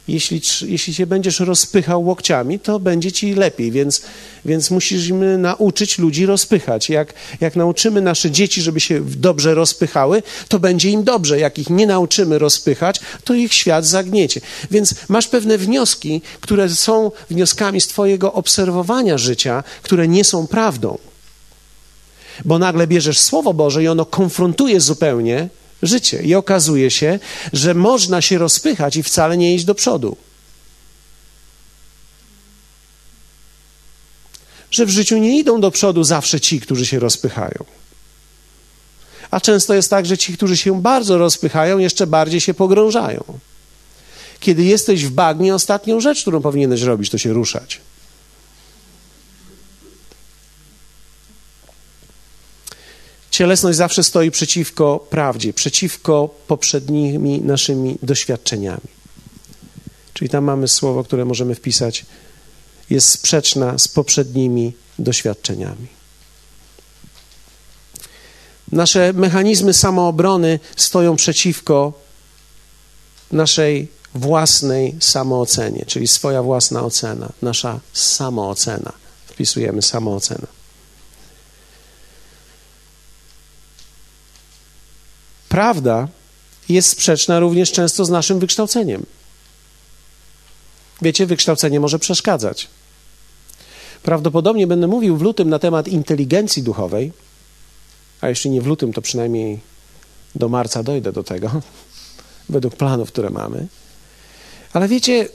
jeśli, jeśli się będziesz rozpychał łokciami, to będzie ci lepiej, więc, więc musimy nauczyć ludzi rozpychać. Jak, jak nauczymy nasze dzieci, żeby się dobrze rozpychały, to będzie im dobrze. Jak ich nie nauczymy rozpychać, to ich świat zagniecie. Więc masz pewne wnioski, które są wnioskami z Twojego obserwowania życia, które nie są prawdą. Bo nagle bierzesz Słowo Boże i ono konfrontuje zupełnie życie. I okazuje się, że można się rozpychać i wcale nie iść do przodu. Że w życiu nie idą do przodu zawsze ci, którzy się rozpychają. A często jest tak, że ci, którzy się bardzo rozpychają, jeszcze bardziej się pogrążają. Kiedy jesteś w bagnie, ostatnią rzecz, którą powinieneś robić, to się ruszać. Cielesność zawsze stoi przeciwko prawdzie, przeciwko poprzednimi naszymi doświadczeniami. Czyli tam mamy słowo, które możemy wpisać, jest sprzeczna z poprzednimi doświadczeniami. Nasze mechanizmy samoobrony stoją przeciwko naszej własnej samoocenie, czyli swoja własna ocena, nasza samoocena. Wpisujemy samoocena. Prawda jest sprzeczna również często z naszym wykształceniem. Wiecie, wykształcenie może przeszkadzać. Prawdopodobnie będę mówił w lutym na temat inteligencji duchowej, a jeśli nie w lutym, to przynajmniej do marca dojdę do tego, według planów, które mamy. Ale wiecie,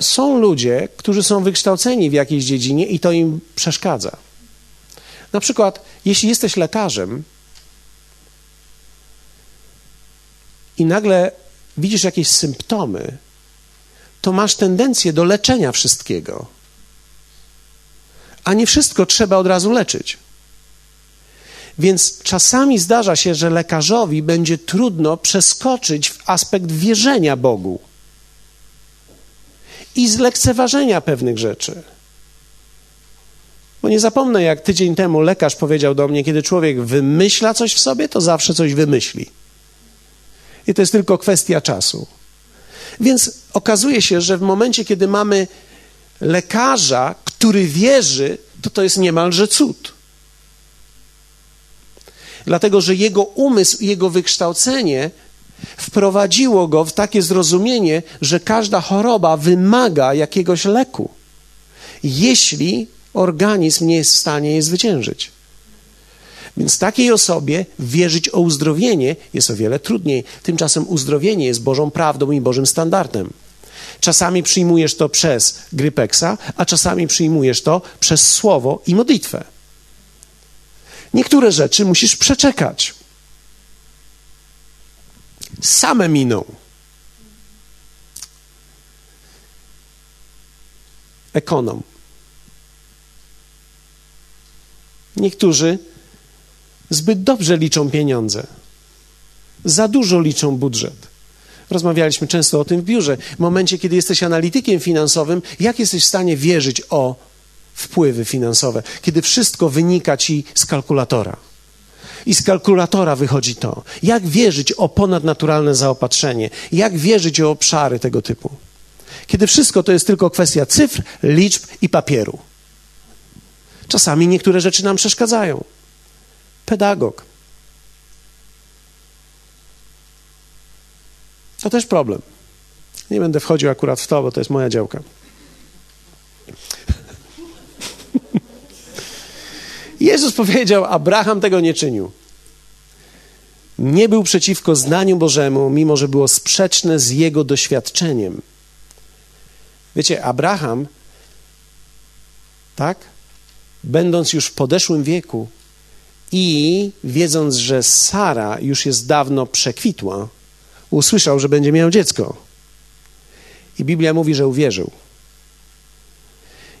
są ludzie, którzy są wykształceni w jakiejś dziedzinie i to im przeszkadza. Na przykład, jeśli jesteś lekarzem i nagle widzisz jakieś symptomy, to masz tendencję do leczenia wszystkiego. A nie wszystko trzeba od razu leczyć. Więc czasami zdarza się, że lekarzowi będzie trudno przeskoczyć w aspekt wierzenia Bogu i zlekceważenia pewnych rzeczy. Bo nie zapomnę, jak tydzień temu lekarz powiedział do mnie, kiedy człowiek wymyśla coś w sobie, to zawsze coś wymyśli. I to jest tylko kwestia czasu. Więc okazuje się, że w momencie, kiedy mamy lekarza, który wierzy, to to jest niemalże cud. Dlatego, że jego umysł i jego wykształcenie wprowadziło go w takie zrozumienie, że każda choroba wymaga jakiegoś leku, jeśli organizm nie jest w stanie jej zwyciężyć. Więc takiej osobie wierzyć o uzdrowienie jest o wiele trudniej. Tymczasem uzdrowienie jest Bożą prawdą i Bożym standardem. Czasami przyjmujesz to przez grypeksa, a czasami przyjmujesz to przez słowo i modlitwę. Niektóre rzeczy musisz przeczekać. Same miną. Ekonom. Niektórzy zbyt dobrze liczą pieniądze, za dużo liczą budżet. Rozmawialiśmy często o tym w biurze. W momencie, kiedy jesteś analitykiem finansowym, jak jesteś w stanie wierzyć o wpływy finansowe, kiedy wszystko wynika ci z kalkulatora? I z kalkulatora wychodzi to. Jak wierzyć o ponadnaturalne zaopatrzenie? Jak wierzyć o obszary tego typu? Kiedy wszystko to jest tylko kwestia cyfr, liczb i papieru. Czasami niektóre rzeczy nam przeszkadzają pedagog. To też problem. Nie będę wchodził akurat w to, bo to jest moja działka. Jezus powiedział: Abraham tego nie czynił. Nie był przeciwko znaniu Bożemu, mimo że było sprzeczne z jego doświadczeniem. Wiecie, Abraham, tak, będąc już w podeszłym wieku, i wiedząc, że Sara już jest dawno przekwitła, usłyszał, że będzie miał dziecko. I Biblia mówi, że uwierzył.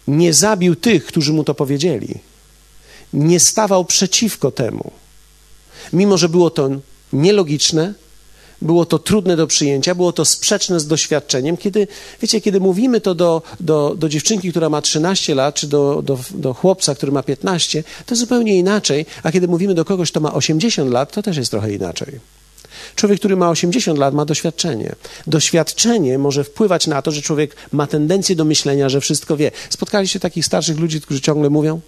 Nie zabił tych, którzy mu to powiedzieli. Nie stawał przeciwko temu. Mimo, że było to nielogiczne, było to trudne do przyjęcia, było to sprzeczne z doświadczeniem. Kiedy, wiecie, kiedy mówimy to do, do, do dziewczynki, która ma 13 lat, czy do, do, do chłopca, który ma 15, to zupełnie inaczej, a kiedy mówimy do kogoś, kto ma 80 lat, to też jest trochę inaczej. Człowiek, który ma 80 lat, ma doświadczenie. Doświadczenie może wpływać na to, że człowiek ma tendencję do myślenia, że wszystko wie. Spotkaliście takich starszych ludzi, którzy ciągle mówią?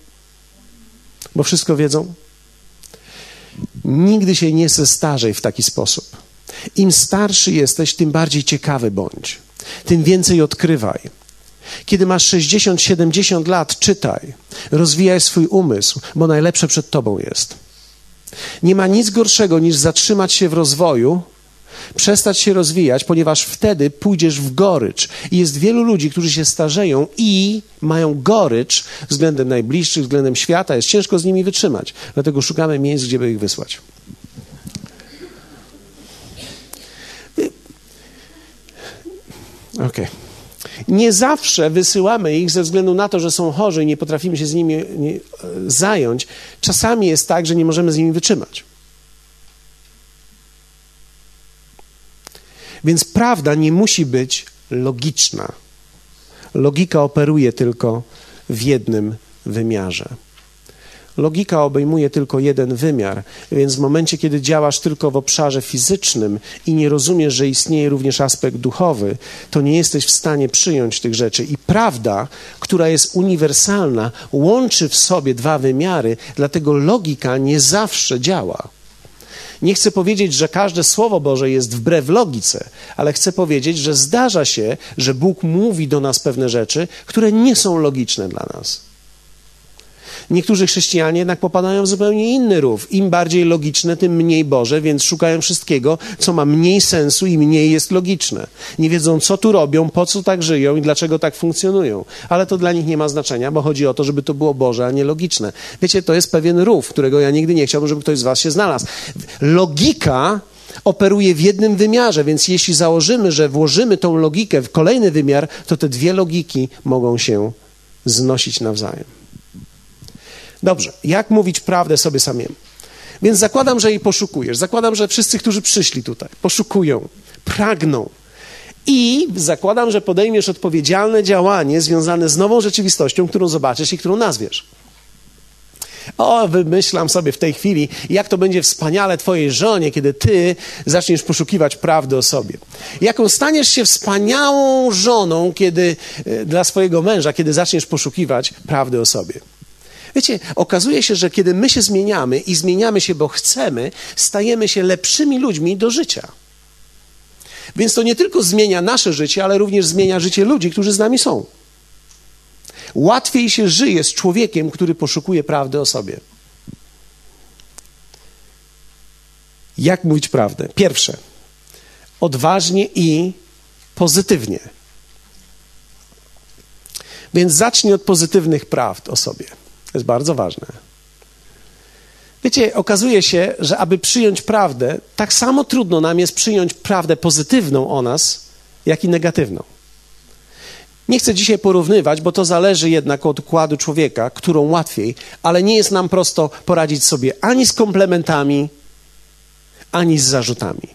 Bo wszystko wiedzą? Nigdy się nie zestarzej w taki sposób. Im starszy jesteś, tym bardziej ciekawy bądź, tym więcej odkrywaj. Kiedy masz 60-70 lat, czytaj, rozwijaj swój umysł, bo najlepsze przed tobą jest. Nie ma nic gorszego niż zatrzymać się w rozwoju, przestać się rozwijać, ponieważ wtedy pójdziesz w gorycz. I jest wielu ludzi, którzy się starzeją i mają gorycz względem najbliższych, względem świata. Jest ciężko z nimi wytrzymać. Dlatego szukamy miejsc, gdzie by ich wysłać. Ok. Nie zawsze wysyłamy ich ze względu na to, że są chorzy i nie potrafimy się z nimi nie, zająć. Czasami jest tak, że nie możemy z nimi wytrzymać. Więc prawda nie musi być logiczna. Logika operuje tylko w jednym wymiarze. Logika obejmuje tylko jeden wymiar, więc w momencie, kiedy działasz tylko w obszarze fizycznym i nie rozumiesz, że istnieje również aspekt duchowy, to nie jesteś w stanie przyjąć tych rzeczy. I prawda, która jest uniwersalna, łączy w sobie dwa wymiary, dlatego logika nie zawsze działa. Nie chcę powiedzieć, że każde Słowo Boże jest wbrew logice, ale chcę powiedzieć, że zdarza się, że Bóg mówi do nas pewne rzeczy, które nie są logiczne dla nas. Niektórzy chrześcijanie jednak popadają w zupełnie inny rów. Im bardziej logiczne, tym mniej Boże, więc szukają wszystkiego, co ma mniej sensu i mniej jest logiczne. Nie wiedzą, co tu robią, po co tak żyją i dlaczego tak funkcjonują. Ale to dla nich nie ma znaczenia, bo chodzi o to, żeby to było Boże, a nie logiczne. Wiecie, to jest pewien rów, którego ja nigdy nie chciałbym, żeby ktoś z Was się znalazł. Logika operuje w jednym wymiarze, więc jeśli założymy, że włożymy tą logikę w kolejny wymiar, to te dwie logiki mogą się znosić nawzajem. Dobrze, jak mówić prawdę sobie samemu? Więc zakładam, że jej poszukujesz. Zakładam, że wszyscy, którzy przyszli tutaj, poszukują, pragną. I zakładam, że podejmiesz odpowiedzialne działanie związane z nową rzeczywistością, którą zobaczysz i którą nazwiesz. O, wymyślam sobie w tej chwili, jak to będzie wspaniale Twojej żonie, kiedy Ty zaczniesz poszukiwać prawdy o sobie. Jaką staniesz się wspaniałą żoną kiedy, e, dla swojego męża, kiedy zaczniesz poszukiwać prawdy o sobie. Wiecie, okazuje się, że kiedy my się zmieniamy i zmieniamy się, bo chcemy, stajemy się lepszymi ludźmi do życia. Więc to nie tylko zmienia nasze życie, ale również zmienia życie ludzi, którzy z nami są. Łatwiej się żyje z człowiekiem, który poszukuje prawdy o sobie. Jak mówić prawdę? Pierwsze, odważnie i pozytywnie. Więc zacznij od pozytywnych prawd o sobie. To jest bardzo ważne. Wiecie, okazuje się, że aby przyjąć prawdę, tak samo trudno nam jest przyjąć prawdę pozytywną o nas, jak i negatywną. Nie chcę dzisiaj porównywać, bo to zależy jednak od układu człowieka, którą łatwiej, ale nie jest nam prosto poradzić sobie ani z komplementami, ani z zarzutami.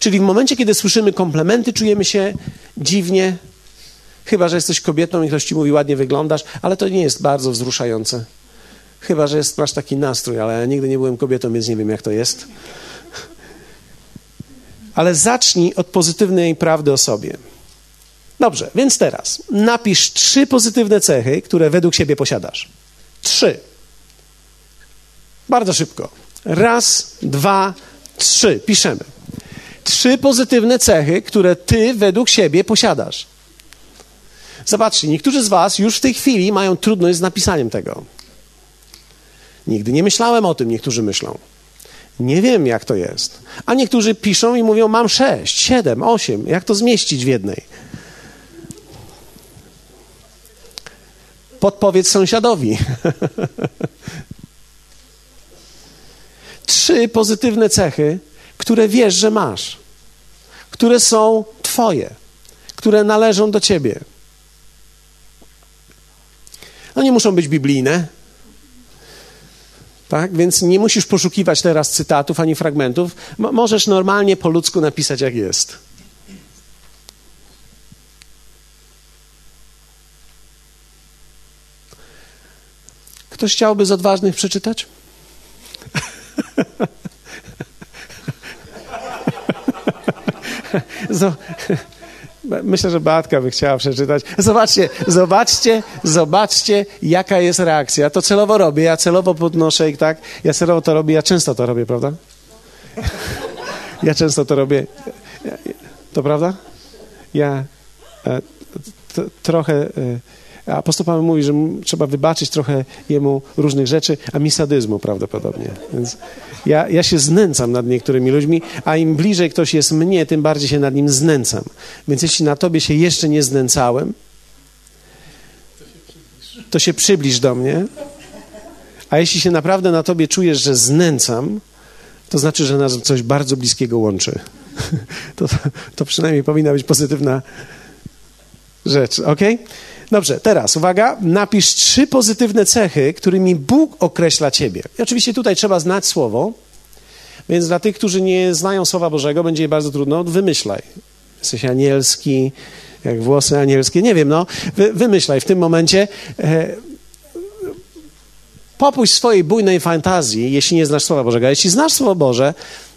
Czyli w momencie, kiedy słyszymy komplementy, czujemy się dziwnie, Chyba, że jesteś kobietą i ktoś ci mówi, ładnie wyglądasz, ale to nie jest bardzo wzruszające. Chyba, że jest, masz taki nastrój, ale ja nigdy nie byłem kobietą, więc nie wiem, jak to jest. Ale zacznij od pozytywnej prawdy o sobie. Dobrze, więc teraz napisz trzy pozytywne cechy, które według siebie posiadasz. Trzy. Bardzo szybko. Raz, dwa, trzy. Piszemy. Trzy pozytywne cechy, które ty według siebie posiadasz. Zobaczcie, niektórzy z Was już w tej chwili mają trudność z napisaniem tego. Nigdy nie myślałem o tym, niektórzy myślą. Nie wiem, jak to jest. A niektórzy piszą i mówią: Mam sześć, siedem, osiem. Jak to zmieścić w jednej? Podpowiedz sąsiadowi. Trzy pozytywne cechy, które wiesz, że masz, które są Twoje, które należą do Ciebie. No nie muszą być biblijne. Tak? Więc nie musisz poszukiwać teraz cytatów ani fragmentów. możesz normalnie po ludzku napisać, jak jest. Ktoś chciałby z odważnych przeczytać? Myślę, że Beatka by chciała przeczytać. Zobaczcie, zobaczcie, zobaczcie, jaka jest reakcja. To celowo robię, ja celowo podnoszę i tak, ja celowo to robię, ja często to robię, prawda? Ja często to robię. To prawda? Ja e, trochę... Apostoł Paweł mówi, że trzeba wybaczyć trochę jemu różnych rzeczy, a mi sadyzmu prawdopodobnie. Więc ja, ja się znęcam nad niektórymi ludźmi, a im bliżej ktoś jest mnie, tym bardziej się nad nim znęcam. Więc jeśli na tobie się jeszcze nie znęcałem, to się przybliż do mnie. A jeśli się naprawdę na tobie czujesz, że znęcam, to znaczy, że nas coś bardzo bliskiego łączy. To, to przynajmniej powinna być pozytywna rzeczy, ok? Dobrze, teraz uwaga, napisz trzy pozytywne cechy, którymi Bóg określa ciebie. I oczywiście tutaj trzeba znać słowo, więc dla tych, którzy nie znają Słowa Bożego, będzie bardzo trudno, wymyślaj. Jesteś anielski, jak włosy anielskie, nie wiem, no, wy, wymyślaj w tym momencie. E, popuść swojej bujnej fantazji, jeśli nie znasz Słowa Bożego. A jeśli znasz Słowo Boże,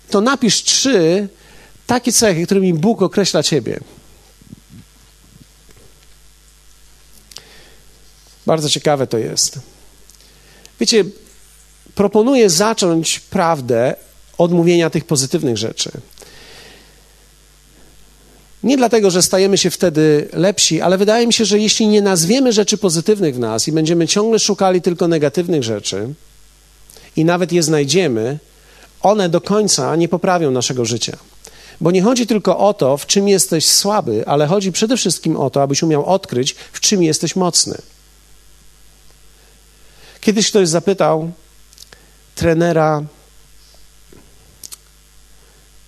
to napisz trzy takie cechy, którymi Bóg określa ciebie. Bardzo ciekawe to jest. Wiecie, proponuję zacząć prawdę od mówienia tych pozytywnych rzeczy. Nie dlatego, że stajemy się wtedy lepsi, ale wydaje mi się, że jeśli nie nazwiemy rzeczy pozytywnych w nas i będziemy ciągle szukali tylko negatywnych rzeczy i nawet je znajdziemy, one do końca nie poprawią naszego życia. Bo nie chodzi tylko o to, w czym jesteś słaby, ale chodzi przede wszystkim o to, abyś umiał odkryć, w czym jesteś mocny. Kiedyś ktoś zapytał trenera,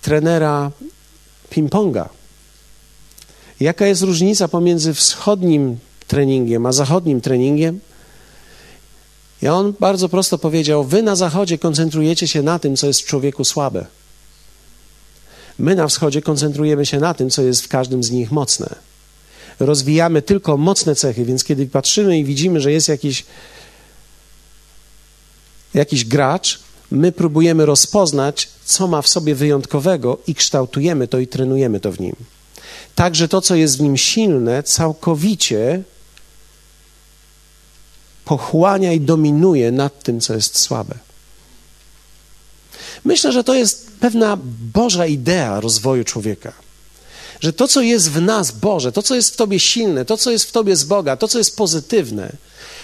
trenera ping-ponga, jaka jest różnica pomiędzy wschodnim treningiem a zachodnim treningiem? I on bardzo prosto powiedział: Wy na zachodzie koncentrujecie się na tym, co jest w człowieku słabe. My na wschodzie koncentrujemy się na tym, co jest w każdym z nich mocne. Rozwijamy tylko mocne cechy, więc kiedy patrzymy i widzimy, że jest jakiś jakiś gracz, my próbujemy rozpoznać, co ma w sobie wyjątkowego i kształtujemy to i trenujemy to w nim. Także to, co jest w nim silne, całkowicie pochłania i dominuje nad tym, co jest słabe. Myślę, że to jest pewna Boża idea rozwoju człowieka. Że to, co jest w nas Boże, to, co jest w Tobie silne, to, co jest w Tobie z Boga, to, co jest pozytywne,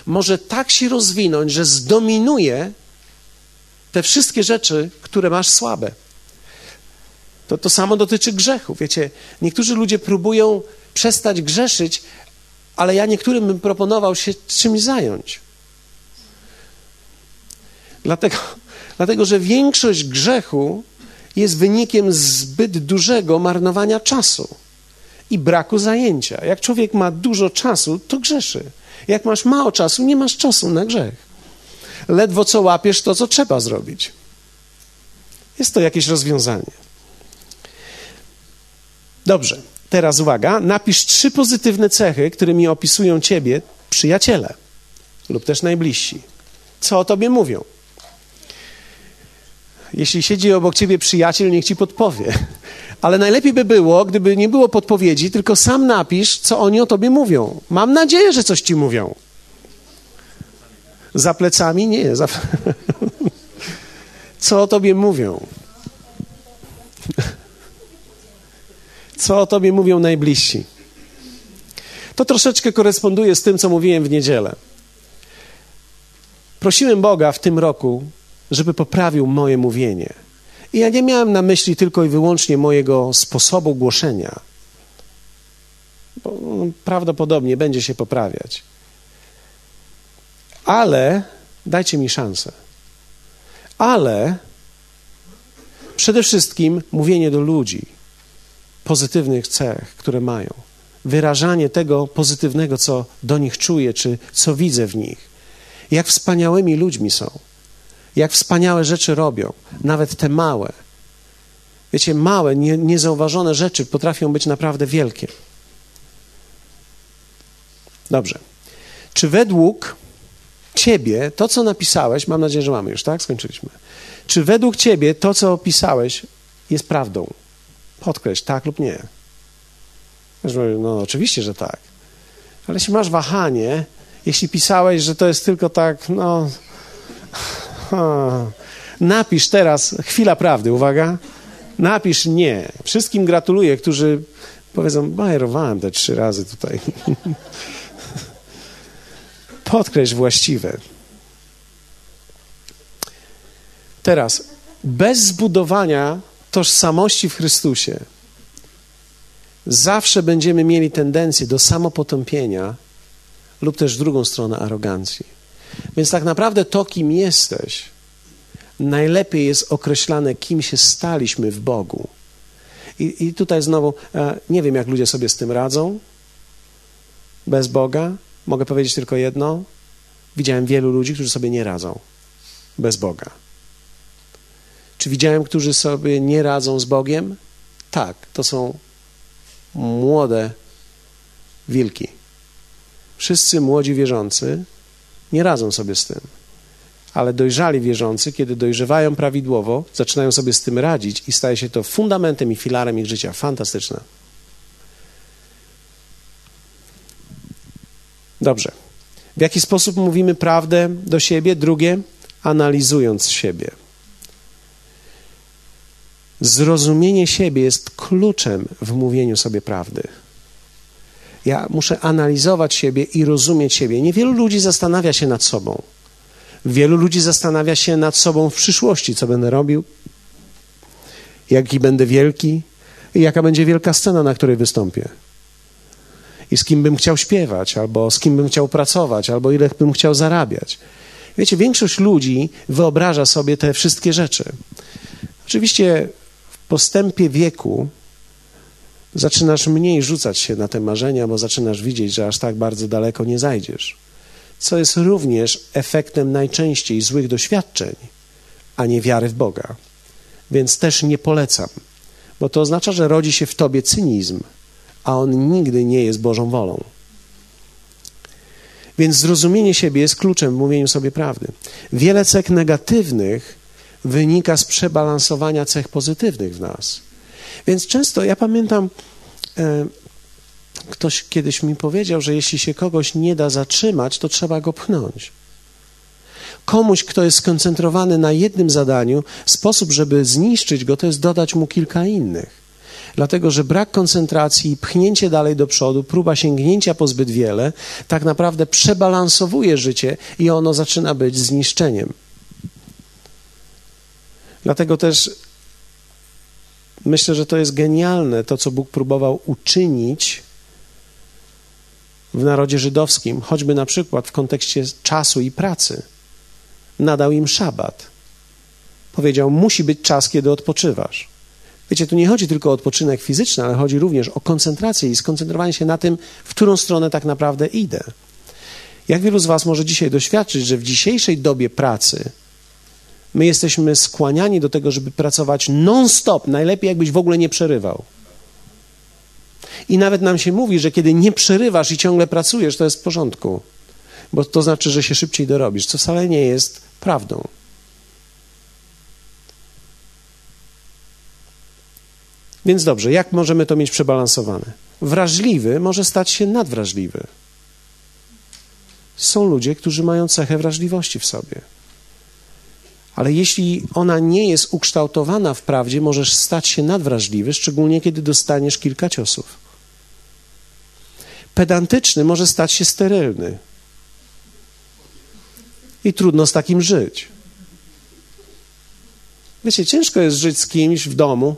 może tak się rozwinąć, że zdominuje te wszystkie rzeczy, które masz słabe. To, to samo dotyczy grzechu. Wiecie, niektórzy ludzie próbują przestać grzeszyć, ale ja niektórym bym proponował się czymś zająć. Dlatego, dlatego, że większość grzechu jest wynikiem zbyt dużego marnowania czasu i braku zajęcia. Jak człowiek ma dużo czasu, to grzeszy. Jak masz mało czasu, nie masz czasu na grzech. Ledwo co łapiesz to, co trzeba zrobić. Jest to jakieś rozwiązanie. Dobrze, teraz uwaga. Napisz trzy pozytywne cechy, którymi opisują ciebie przyjaciele lub też najbliżsi. Co o tobie mówią? Jeśli siedzi obok ciebie przyjaciel, niech ci podpowie. Ale najlepiej by było, gdyby nie było podpowiedzi, tylko sam napisz, co oni o tobie mówią. Mam nadzieję, że coś ci mówią. Za plecami? Nie. Za... Co o tobie mówią? Co o tobie mówią najbliżsi? To troszeczkę koresponduje z tym, co mówiłem w niedzielę. Prosiłem Boga w tym roku, żeby poprawił moje mówienie. I ja nie miałem na myśli tylko i wyłącznie mojego sposobu głoszenia, bo prawdopodobnie będzie się poprawiać. Ale dajcie mi szansę. Ale przede wszystkim mówienie do ludzi pozytywnych cech, które mają. Wyrażanie tego pozytywnego, co do nich czuję, czy co widzę w nich. Jak wspaniałymi ludźmi są jak wspaniałe rzeczy robią, nawet te małe. Wiecie, małe, nie, niezauważone rzeczy potrafią być naprawdę wielkie. Dobrze. Czy według Ciebie to, co napisałeś, mam nadzieję, że mamy już, tak? Skończyliśmy. Czy według Ciebie to, co opisałeś, jest prawdą? Podkreśl, tak lub nie. No, oczywiście, że tak. Ale jeśli masz wahanie, jeśli pisałeś, że to jest tylko tak, no. Napisz teraz, chwila prawdy, uwaga. Napisz nie. Wszystkim gratuluję, którzy powiedzą, bajerowałem te trzy razy tutaj. Podkreśl właściwe. Teraz, bez zbudowania tożsamości w Chrystusie, zawsze będziemy mieli tendencję do samopotąpienia lub też drugą stronę arogancji. Więc tak naprawdę to, kim jesteś, najlepiej jest określane, kim się staliśmy w Bogu. I, i tutaj znowu, e, nie wiem, jak ludzie sobie z tym radzą. bez Boga, mogę powiedzieć tylko jedno: widziałem wielu ludzi, którzy sobie nie radzą bez Boga. Czy widziałem, którzy sobie nie radzą z Bogiem? Tak, to są młode wilki. Wszyscy młodzi wierzący nie radzą sobie z tym. Ale dojrzali wierzący, kiedy dojrzewają prawidłowo, zaczynają sobie z tym radzić i staje się to fundamentem i filarem ich życia. Fantastyczne. Dobrze. W jaki sposób mówimy prawdę do siebie? Drugie, analizując siebie. Zrozumienie siebie jest kluczem w mówieniu sobie prawdy. Ja muszę analizować siebie i rozumieć siebie. Niewielu ludzi zastanawia się nad sobą. Wielu ludzi zastanawia się nad sobą w przyszłości, co będę robił, jaki będę wielki i jaka będzie wielka scena, na której wystąpię. I z kim bym chciał śpiewać, albo z kim bym chciał pracować, albo ile bym chciał zarabiać. Wiecie, większość ludzi wyobraża sobie te wszystkie rzeczy. Oczywiście w postępie wieku zaczynasz mniej rzucać się na te marzenia, bo zaczynasz widzieć, że aż tak bardzo daleko nie zajdziesz. Co jest również efektem najczęściej złych doświadczeń, a nie wiary w Boga. Więc też nie polecam, bo to oznacza, że rodzi się w tobie cynizm, a on nigdy nie jest Bożą wolą. Więc zrozumienie siebie jest kluczem w mówieniu sobie prawdy. Wiele cech negatywnych wynika z przebalansowania cech pozytywnych w nas. Więc często, ja pamiętam, e, ktoś kiedyś mi powiedział, że jeśli się kogoś nie da zatrzymać, to trzeba go pchnąć. Komuś, kto jest skoncentrowany na jednym zadaniu, sposób, żeby zniszczyć go, to jest dodać mu kilka innych. Dlatego, że brak koncentracji, pchnięcie dalej do przodu, próba sięgnięcia po zbyt wiele, tak naprawdę przebalansowuje życie i ono zaczyna być zniszczeniem. Dlatego też myślę, że to jest genialne, to co Bóg próbował uczynić w narodzie żydowskim, choćby na przykład w kontekście czasu i pracy. Nadał im szabat. Powiedział: Musi być czas, kiedy odpoczywasz. Wiecie, tu nie chodzi tylko o odpoczynek fizyczny, ale chodzi również o koncentrację i skoncentrowanie się na tym, w którą stronę tak naprawdę idę. Jak wielu z Was może dzisiaj doświadczyć, że w dzisiejszej dobie pracy my jesteśmy skłaniani do tego, żeby pracować non-stop, najlepiej jakbyś w ogóle nie przerywał. I nawet nam się mówi, że kiedy nie przerywasz i ciągle pracujesz, to jest w porządku, bo to znaczy, że się szybciej dorobisz, co wcale nie jest prawdą. Więc dobrze, jak możemy to mieć przebalansowane? Wrażliwy może stać się nadwrażliwy. Są ludzie, którzy mają cechę wrażliwości w sobie. Ale jeśli ona nie jest ukształtowana w prawdzie, możesz stać się nadwrażliwy, szczególnie kiedy dostaniesz kilka ciosów. Pedantyczny może stać się sterylny. I trudno z takim żyć. Wiecie, ciężko jest żyć z kimś w domu,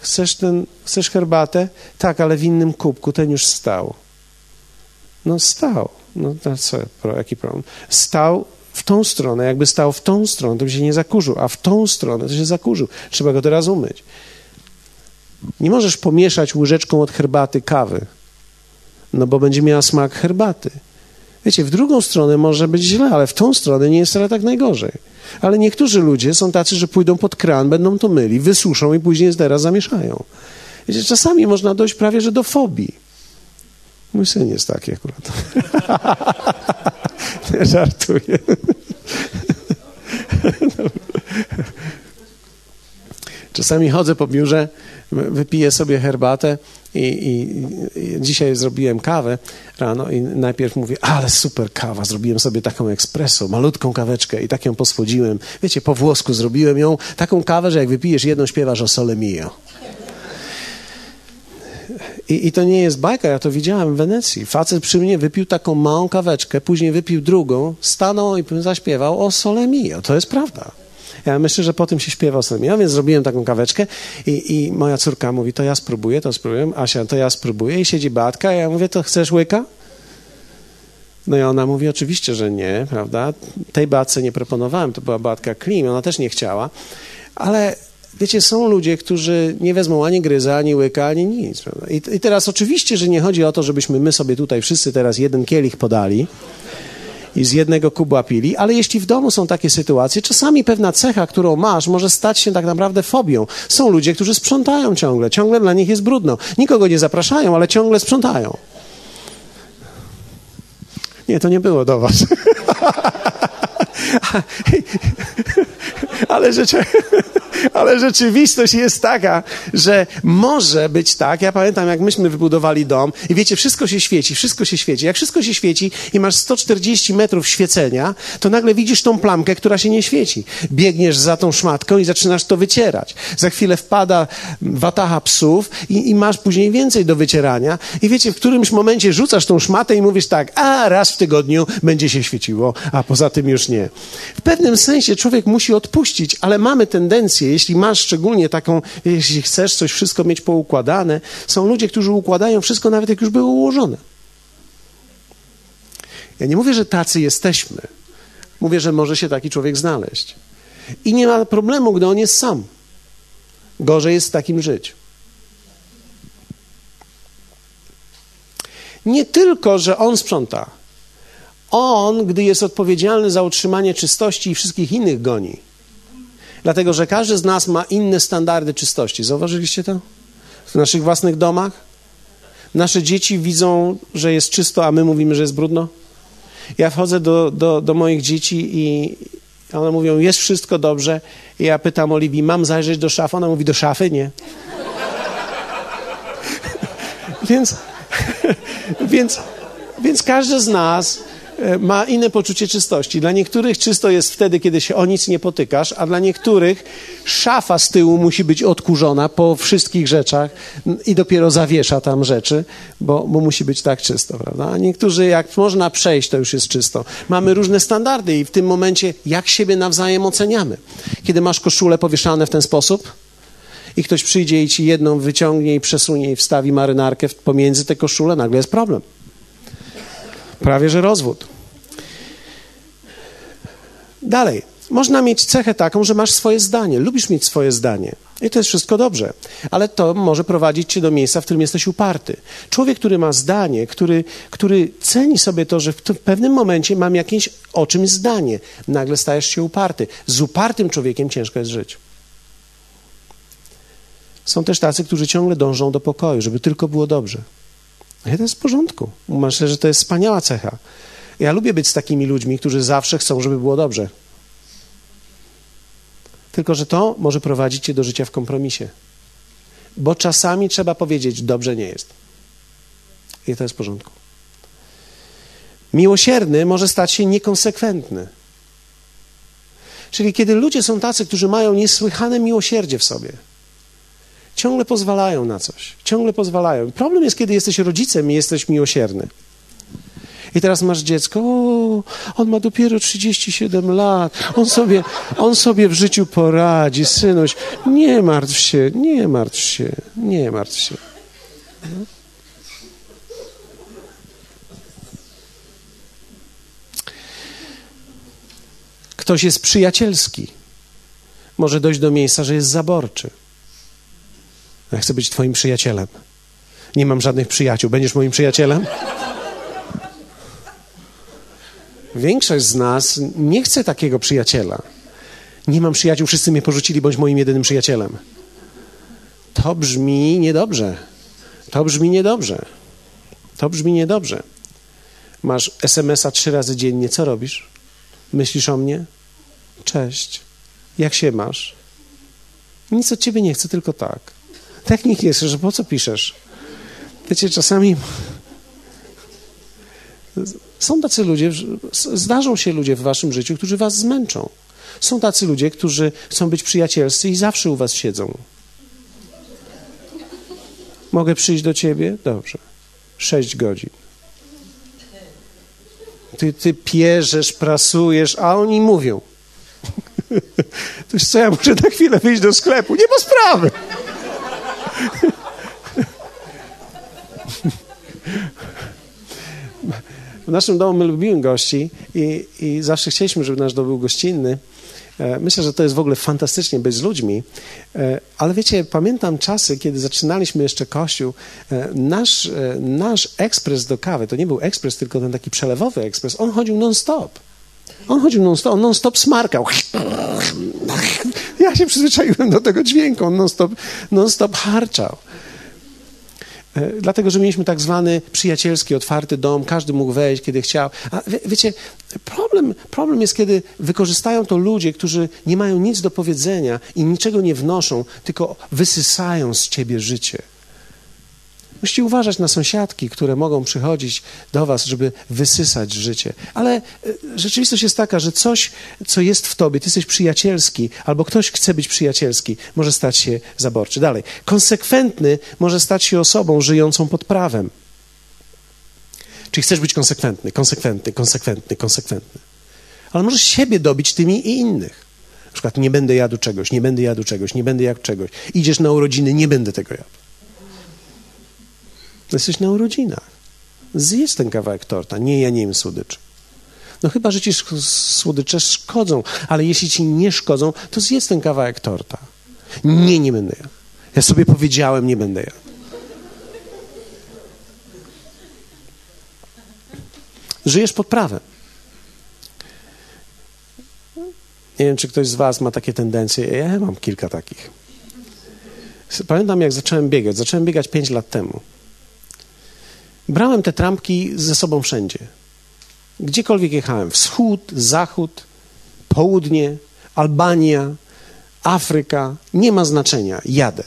chcesz, ten, chcesz herbatę? Tak, ale w innym kubku, ten już stał. No stał. No co, jaki problem? Stał w tą stronę, jakby stał w tą stronę, to by się nie zakurzył, a w tą stronę to się zakurzył. Trzeba go teraz umyć. Nie możesz pomieszać łyżeczką od herbaty kawy, no bo będzie miała smak herbaty. Wiecie, w drugą stronę może być źle, ale w tą stronę nie jest wcale tak najgorzej. Ale niektórzy ludzie są tacy, że pójdą pod kran, będą to myli, wysuszą i później teraz zamieszają. Wiecie, czasami można dojść prawie, że do fobii. Mój syn jest taki akurat. Nie żartuję. Czasami chodzę po biurze, wypiję sobie herbatę i, i, i, dzisiaj zrobiłem kawę rano i najpierw mówię, ale super kawa, zrobiłem sobie taką espresso, malutką kaweczkę i tak ją posłodziłem. Wiecie, po włosku zrobiłem ją, taką kawę, że jak wypijesz jedną, śpiewasz o sole mio. I, I, to nie jest bajka, ja to widziałem w Wenecji. Facet przy mnie wypił taką małą kaweczkę, później wypił drugą, stanął i zaśpiewał o sole mio. To jest prawda. Ja myślę, że po tym się śpiewa sobie. Ja więc zrobiłem taką kaweczkę i, i moja córka mówi, to ja spróbuję, to spróbuję. Asia, to ja spróbuję. I siedzi Batka, ja mówię, to chcesz łyka? No i ona mówi, oczywiście, że nie, prawda? Tej Batce nie proponowałem, to była Batka Klim, ona też nie chciała. Ale wiecie, są ludzie, którzy nie wezmą ani gryza, ani łyka, ani nic. I, I teraz oczywiście, że nie chodzi o to, żebyśmy my sobie tutaj wszyscy teraz jeden kielich podali i z jednego kubła pili, ale jeśli w domu są takie sytuacje, czasami pewna cecha, którą masz, może stać się tak naprawdę fobią. Są ludzie, którzy sprzątają ciągle, ciągle dla nich jest brudno. Nikogo nie zapraszają, ale ciągle sprzątają. Nie, to nie było do was. ale, rzeczy, ale rzeczywistość jest taka, że może być tak. Ja pamiętam, jak myśmy wybudowali dom i wiecie, wszystko się świeci, wszystko się świeci. Jak wszystko się świeci i masz 140 metrów świecenia, to nagle widzisz tą plamkę, która się nie świeci. Biegniesz za tą szmatką i zaczynasz to wycierać. Za chwilę wpada watacha psów i, i masz później więcej do wycierania. I wiecie, w którymś momencie rzucasz tą szmatę i mówisz tak, a raz w tygodniu będzie się świeciło, a poza tym już nie. W pewnym sensie człowiek musi odpuścić, ale mamy tendencję, jeśli masz szczególnie taką, jeśli chcesz coś wszystko mieć poukładane, są ludzie, którzy układają wszystko nawet jak już było ułożone. Ja nie mówię, że tacy jesteśmy. Mówię, że może się taki człowiek znaleźć. I nie ma problemu, gdy on jest sam. Gorzej jest z takim żyć. Nie tylko, że on sprząta. On, gdy jest odpowiedzialny za utrzymanie czystości i wszystkich innych goni. Dlatego, że każdy z nas ma inne standardy czystości. Zauważyliście to? W naszych własnych domach? Nasze dzieci widzą, że jest czysto, a my mówimy, że jest brudno? Ja wchodzę do, do, do moich dzieci i one mówią, jest wszystko dobrze. I ja pytam Oliwii, mam zajrzeć do szafy? Ona mówi, do szafy? Nie. więc, więc, więc każdy z nas ma inne poczucie czystości. Dla niektórych czysto jest wtedy, kiedy się o nic nie potykasz, a dla niektórych szafa z tyłu musi być odkurzona po wszystkich rzeczach i dopiero zawiesza tam rzeczy, bo, bo musi być tak czysto, prawda? A niektórzy, jak można przejść, to już jest czysto. Mamy różne standardy i w tym momencie, jak siebie nawzajem oceniamy. Kiedy masz koszulę powieszane w ten sposób, i ktoś przyjdzie i ci jedną wyciągnie i przesunie i wstawi marynarkę pomiędzy te koszule, nagle jest problem. Prawie że rozwód. Dalej. Można mieć cechę taką, że masz swoje zdanie, lubisz mieć swoje zdanie. I to jest wszystko dobrze, ale to może prowadzić cię do miejsca, w którym jesteś uparty. Człowiek, który ma zdanie, który, który ceni sobie to, że w, pewnym momencie mam jakieś o czymś zdanie, nagle stajesz się uparty. Z upartym człowiekiem ciężko jest żyć. Są też tacy, którzy ciągle dążą do pokoju, żeby tylko było dobrze. I to jest w porządku. Myślę, że to jest wspaniała cecha. Ja lubię być z takimi ludźmi, którzy zawsze chcą, żeby było dobrze. Tylko, że to może prowadzić cię do życia w kompromisie. Bo czasami trzeba powiedzieć, dobrze nie jest. I to jest w porządku. Miłosierny może stać się niekonsekwentny. Czyli kiedy ludzie są tacy, którzy mają niesłychane miłosierdzie w sobie, ciągle pozwalają na coś, ciągle pozwalają. Problem jest, kiedy jesteś rodzicem i jesteś miłosierny. I teraz masz dziecko, o, on ma dopiero 37 lat, on sobie, on sobie w życiu poradzi, synuś, nie martw się, nie martw się, nie martw się. Ktoś jest przyjacielski, może dojść do miejsca, że jest zaborczy. Ja chcę być Twoim przyjacielem. Nie mam żadnych przyjaciół. Będziesz moim przyjacielem? Większość z nas nie chce takiego przyjaciela. Nie mam przyjaciół, wszyscy mnie porzucili, bądź moim jedynym przyjacielem. To brzmi niedobrze. To brzmi niedobrze. To brzmi niedobrze. Masz SMS-a trzy razy dziennie. Co robisz? Myślisz o mnie? Cześć. Jak się masz? Nic od ciebie nie chcę, tylko tak. Nikt jest, że po co piszesz? Wiecie, czasami są tacy ludzie, zdarzą się ludzie w waszym życiu, którzy was zmęczą. Są tacy ludzie, którzy chcą być przyjacielscy i zawsze u was siedzą. Mogę przyjść do ciebie? Dobrze. Sześć godzin. Ty, ty pierzesz, prasujesz, a oni mówią. To jest co, ja muszę na chwilę wyjść do sklepu. Nie ma sprawy. W naszym domu my lubimy gości i, i zawsze chcieliśmy, żeby nasz dom był gościnny. E, myślę, że to jest w ogóle fantastycznie być z ludźmi, e, ale wiecie, pamiętam czasy, kiedy zaczynaliśmy jeszcze kościół. E, nasz, nasz ekspres do kawy to nie był ekspres, tylko ten taki przelewowy ekspres. On chodził non-stop. On chodził non-stop, on non-stop smarkał. Ja się przyzwyczaiłem do tego dźwięku, on non-stop, non-stop harczał. E, dlatego, że mieliśmy tak zwany przyjacielski, otwarty dom, każdy mógł wejść, kiedy chciał. A wie, wiecie, problem, problem jest, kiedy wykorzystają to ludzie, którzy nie mają nic do powiedzenia i niczego nie wnoszą, tylko wysysają z ciebie życie. Musicie uważać na sąsiadki, które mogą przychodzić do was, żeby wysysać życie. Ale e, rzeczywistość jest taka, że coś, co jest w tobie, ty jesteś przyjacielski, albo ktoś chce być przyjacielski, może stać się zaborczy. Dalej. Konsekwentny może stać się osobą żyjącą pod prawem. Czyli chcesz być konsekwentny, konsekwentny, konsekwentny, konsekwentny. Ale możesz siebie dobić tymi i innych. Na przykład nie będę jadł czegoś, nie będę jadł czegoś, nie będę jadł czegoś. Idziesz na urodziny, nie będę tego jadł. Jesteś na urodzinach. Zjedz ten kawałek torta. Nie, ja nie jem słodyczy. No chyba, że ci słodycze szkodzą, ale jeśli ci nie szkodzą, to zjedz ten kawałek torta. Nie, nie będę ja. Ja sobie powiedziałem, nie będę ja. Żyjesz pod prawem. Nie wiem, czy ktoś z Was ma takie tendencje. Ja mam kilka takich. Pamiętam, jak zacząłem biegać. Zacząłem biegać 5 lat temu. Brałem te trampki ze sobą wszędzie. Gdziekolwiek jechałem, wschód, zachód, południe, Albania, Afryka, nie ma znaczenia, jadę.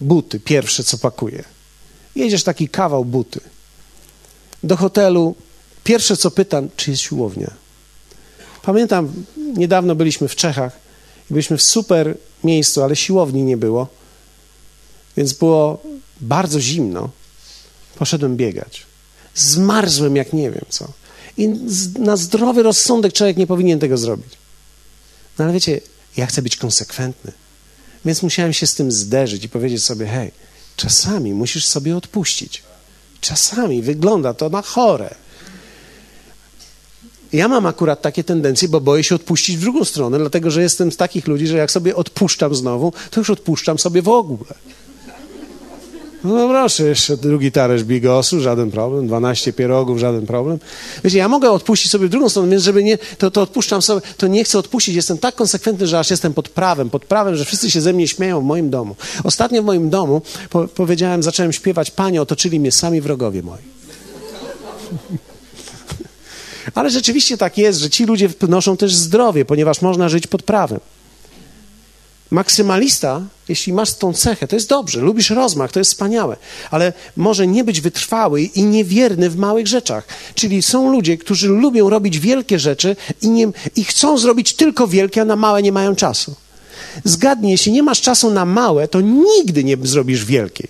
Buty, pierwsze co pakuję. Jedziesz taki kawał buty. Do hotelu, pierwsze co pytam, czy jest siłownia. Pamiętam, niedawno byliśmy w Czechach i byliśmy w super miejscu, ale siłowni nie było, więc było bardzo zimno. Poszedłem biegać. Zmarzłem jak nie wiem co. I na zdrowy rozsądek człowiek nie powinien tego zrobić. No ale wiecie, ja chcę być konsekwentny. Więc musiałem się z tym zderzyć i powiedzieć sobie: hej, czasami musisz sobie odpuścić. Czasami wygląda to na chore. Ja mam akurat takie tendencje, bo boję się odpuścić w drugą stronę, dlatego że jestem z takich ludzi, że jak sobie odpuszczam znowu, to już odpuszczam sobie w ogóle. No proszę, jeszcze drugi talerz bigosu, żaden problem, 12 pierogów, żaden problem. Wiecie, ja mogę odpuścić sobie drugą stronę, więc żeby nie, to, to odpuszczam sobie, to nie chcę odpuścić. Jestem tak konsekwentny, że aż jestem pod prawem, pod prawem, że wszyscy się ze mnie śmieją w moim domu. Ostatnio w moim domu po, powiedziałem, zacząłem śpiewać, panie, otoczyli mnie sami wrogowie moi. Ale rzeczywiście tak jest, że ci ludzie wnoszą też zdrowie, ponieważ można żyć pod prawem. Maksymalista, jeśli masz tą cechę, to jest dobrze, lubisz rozmach, to jest wspaniałe, ale może nie być wytrwały i niewierny w małych rzeczach. Czyli są ludzie, którzy lubią robić wielkie rzeczy i, nie, i chcą zrobić tylko wielkie, a na małe nie mają czasu. Zgadnij, jeśli nie masz czasu na małe, to nigdy nie zrobisz wielkiej.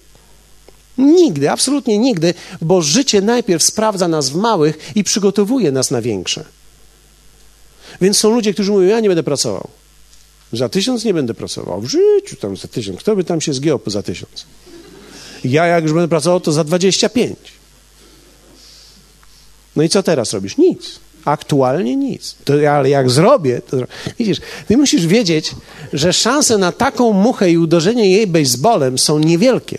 Nigdy, absolutnie nigdy, bo życie najpierw sprawdza nas w małych i przygotowuje nas na większe. Więc są ludzie, którzy mówią: Ja nie będę pracował. Za tysiąc nie będę pracował. W życiu tam za tysiąc. Kto by tam się zgiął za tysiąc? Ja jak już będę pracował, to za dwadzieścia pięć. No i co teraz robisz? Nic. Aktualnie nic. To, ale jak zrobię, to widzisz, ty musisz wiedzieć, że szanse na taką muchę i uderzenie jej baseballem są niewielkie.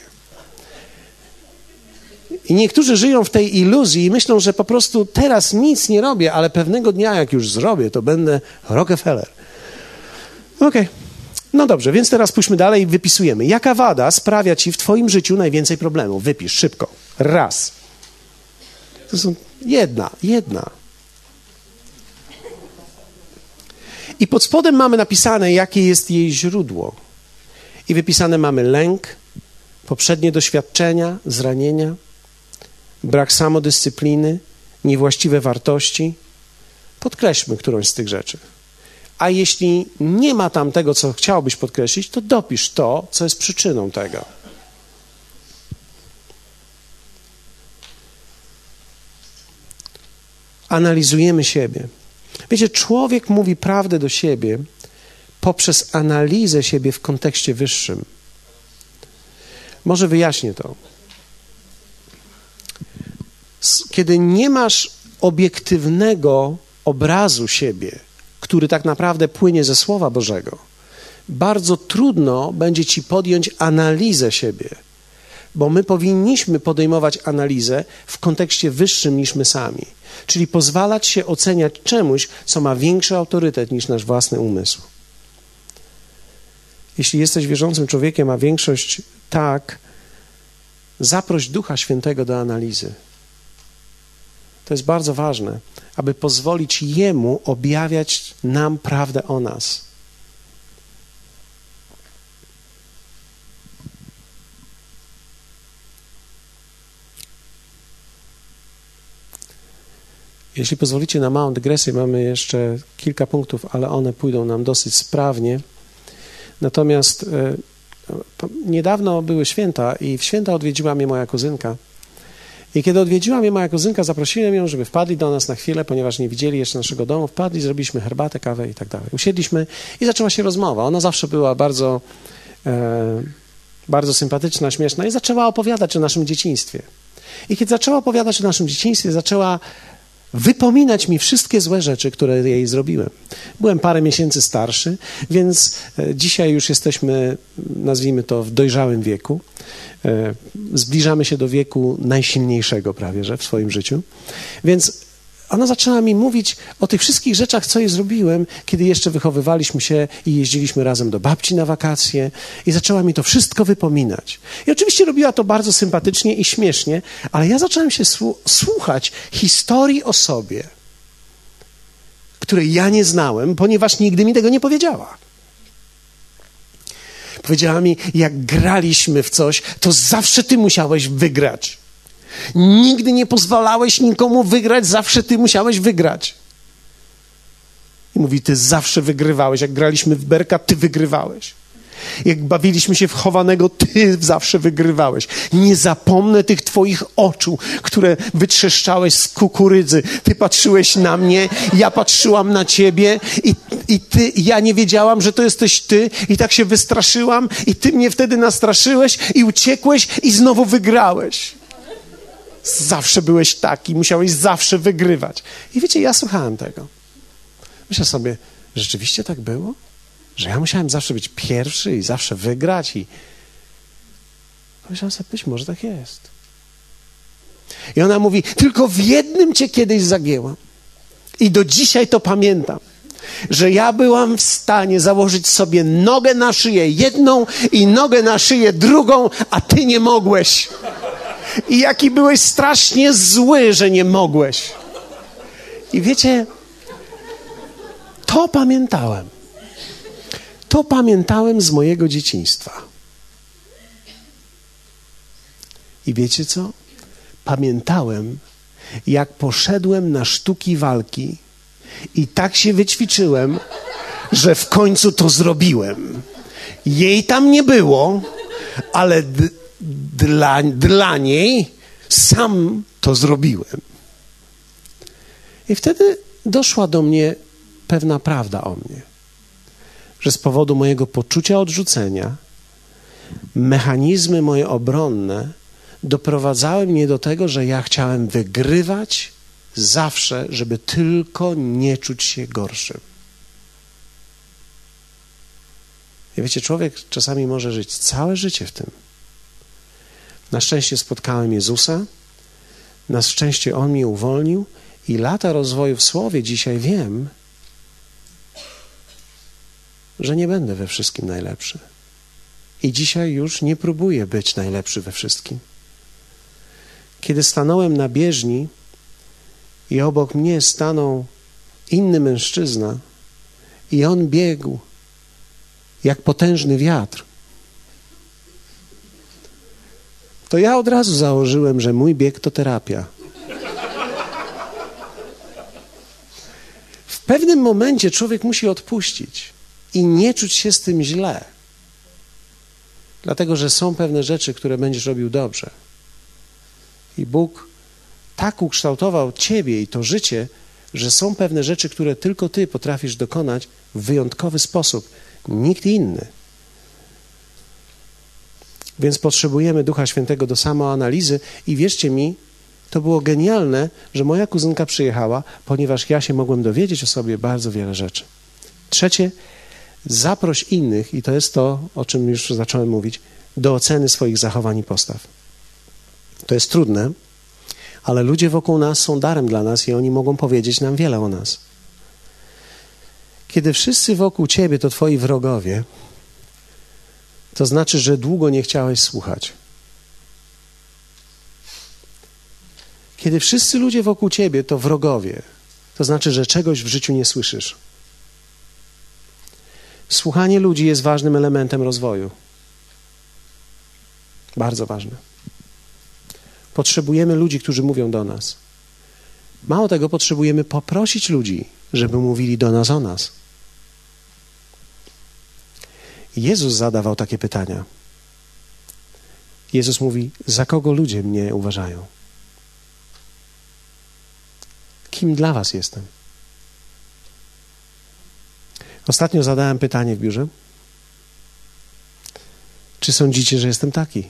I niektórzy żyją w tej iluzji i myślą, że po prostu teraz nic nie robię, ale pewnego dnia, jak już zrobię, to będę Rockefeller. Okej. Okay. No dobrze, więc teraz pójdźmy dalej i wypisujemy. Jaka wada sprawia ci w twoim życiu najwięcej problemów? Wypisz szybko. Raz. To są jedna, jedna. I pod spodem mamy napisane, jakie jest jej źródło. I wypisane mamy lęk, poprzednie doświadczenia, zranienia, brak samodyscypliny, niewłaściwe wartości. Podkreślmy którąś z tych rzeczy. A jeśli nie ma tam tego, co chciałbyś podkreślić, to dopisz to, co jest przyczyną tego. Analizujemy siebie. Wiecie, człowiek mówi prawdę do siebie poprzez analizę siebie w kontekście wyższym. Może wyjaśnię to. kiedy nie masz obiektywnego obrazu siebie, który tak naprawdę płynie ze Słowa Bożego, bardzo trudno będzie ci podjąć analizę siebie, bo my powinniśmy podejmować analizę w kontekście wyższym niż my sami, czyli pozwalać się oceniać czemuś, co ma większy autorytet niż nasz własny umysł. Jeśli jesteś wierzącym człowiekiem, a większość tak, zaproś Ducha Świętego do analizy. To jest bardzo ważne, aby pozwolić Jemu objawiać nam prawdę o nas. Jeśli pozwolicie na małą dygresję, mamy jeszcze kilka punktów, ale one pójdą nam dosyć sprawnie. Natomiast e, niedawno były święta i w święta odwiedziła mnie moja kuzynka. I kiedy odwiedziła mnie moja kuzynka, zaprosiłem ją, żeby wpadli do nas na chwilę, ponieważ nie widzieli jeszcze naszego domu. Wpadli, zrobiliśmy herbatę, kawę i tak dalej. Usiedliśmy i zaczęła się rozmowa. Ona zawsze była bardzo, e, bardzo sympatyczna, śmieszna i zaczęła opowiadać o naszym dzieciństwie. I kiedy zaczęła opowiadać o naszym dzieciństwie, zaczęła wypominać mi wszystkie złe rzeczy, które jej zrobiłem. Byłem parę miesięcy starszy, więc e, dzisiaj już jesteśmy, nazwijmy to, w dojrzałym wieku. E, zbliżamy się do wieku najsilniejszego prawie, że w swoim życiu. Więc ona zaczęła mi mówić o tych wszystkich rzeczach, co jej zrobiłem, kiedy jeszcze wychowywaliśmy się i jeździliśmy razem do babci na wakacje, i zaczęła mi to wszystko wypominać. I oczywiście robiła to bardzo sympatycznie i śmiesznie, ale ja zacząłem się słuchać historii o sobie, której ja nie znałem, ponieważ nigdy mi tego nie powiedziała. Powiedziała mi, jak graliśmy w coś, to zawsze ty musiałeś wygrać. Nigdy nie pozwalałeś nikomu wygrać, zawsze ty musiałeś wygrać. I mówi, ty zawsze wygrywałeś. Jak graliśmy w berka, ty wygrywałeś. Jak bawiliśmy się w chowanego, ty zawsze wygrywałeś. Nie zapomnę tych twoich oczu, które wytrzeszczałeś z kukurydzy. Ty patrzyłeś na mnie, ja patrzyłam na ciebie i, i ty, ja nie wiedziałam, że to jesteś ty i tak się wystraszyłam i ty mnie wtedy nastraszyłeś i uciekłeś i znowu wygrałeś. Zawsze byłeś taki, musiałeś zawsze wygrywać. I wiecie, ja słuchałem tego. Myślę sobie, rzeczywiście tak było? Że ja musiałem zawsze być pierwszy i zawsze wygrać i pomyślałem sobie, być może tak jest. I ona mówi, tylko w jednym cię kiedyś zagięłam. I do dzisiaj to pamiętam, że ja byłam w stanie założyć sobie nogę na szyję jedną i nogę na szyję drugą, a ty nie mogłeś i jaki byłeś strasznie zły, że nie mogłeś. I wiecie, to pamiętałem. To pamiętałem z mojego dzieciństwa. I wiecie co? Pamiętałem, jak poszedłem na sztuki walki i tak się wyćwiczyłem, że w końcu to zrobiłem. Jej tam nie było, ale dla, dla niej sam to zrobiłem. I wtedy doszła do mnie pewna prawda o mnie, że z powodu mojego poczucia odrzucenia, mechanizmy moje obronne doprowadzały mnie do tego, że ja chciałem wygrywać zawsze, żeby tylko nie czuć się gorszym. I wiecie, człowiek czasami może żyć całe życie w tym na szczęście spotkałem Jezusa, na szczęście On mnie uwolnił i lata rozwoju w Słowie dzisiaj wiem, że nie będę we wszystkim najlepszy. I dzisiaj już nie próbuję być najlepszy we wszystkim. Kiedy stanąłem na bieżni i obok mnie stanął inny mężczyzna i on biegł jak potężny wiatr, to ja od razu założyłem, że mój bieg to terapia. W pewnym momencie człowiek musi odpuścić i nie czuć się z tym źle. Dlatego, że są pewne rzeczy, które będziesz robił dobrze. I Bóg tak ukształtował ciebie i to życie, że są pewne rzeczy, które tylko ty potrafisz dokonać w wyjątkowy sposób, nikt inny. Więc potrzebujemy Ducha Świętego do samoanalizy i wierzcie mi, to było genialne, że moja kuzynka przyjechała, ponieważ ja się mogłem dowiedzieć o sobie bardzo wiele rzeczy. Trzecie, zaproś innych, i to jest to, o czym już zacząłem mówić, do oceny swoich zachowań i postaw. To jest trudne, ale ludzie wokół nas są darem dla nas i oni mogą powiedzieć nam wiele o nas. Kiedy wszyscy wokół ciebie to twoi wrogowie, to znaczy, że długo nie chciałeś słuchać. Kiedy wszyscy ludzie wokół ciebie to wrogowie, to znaczy, że czegoś w życiu nie słyszysz. Słuchanie ludzi jest ważnym elementem rozwoju. Bardzo ważne. Potrzebujemy ludzi, którzy mówią do nas. Mało tego, potrzebujemy poprosić ludzi, żeby mówili do nas o nas. Jezus zadawał takie pytania. Jezus mówi: Za kogo ludzie mnie uważają? Kim dla Was jestem? Ostatnio zadałem pytanie w biurze. Czy sądzicie, że jestem taki?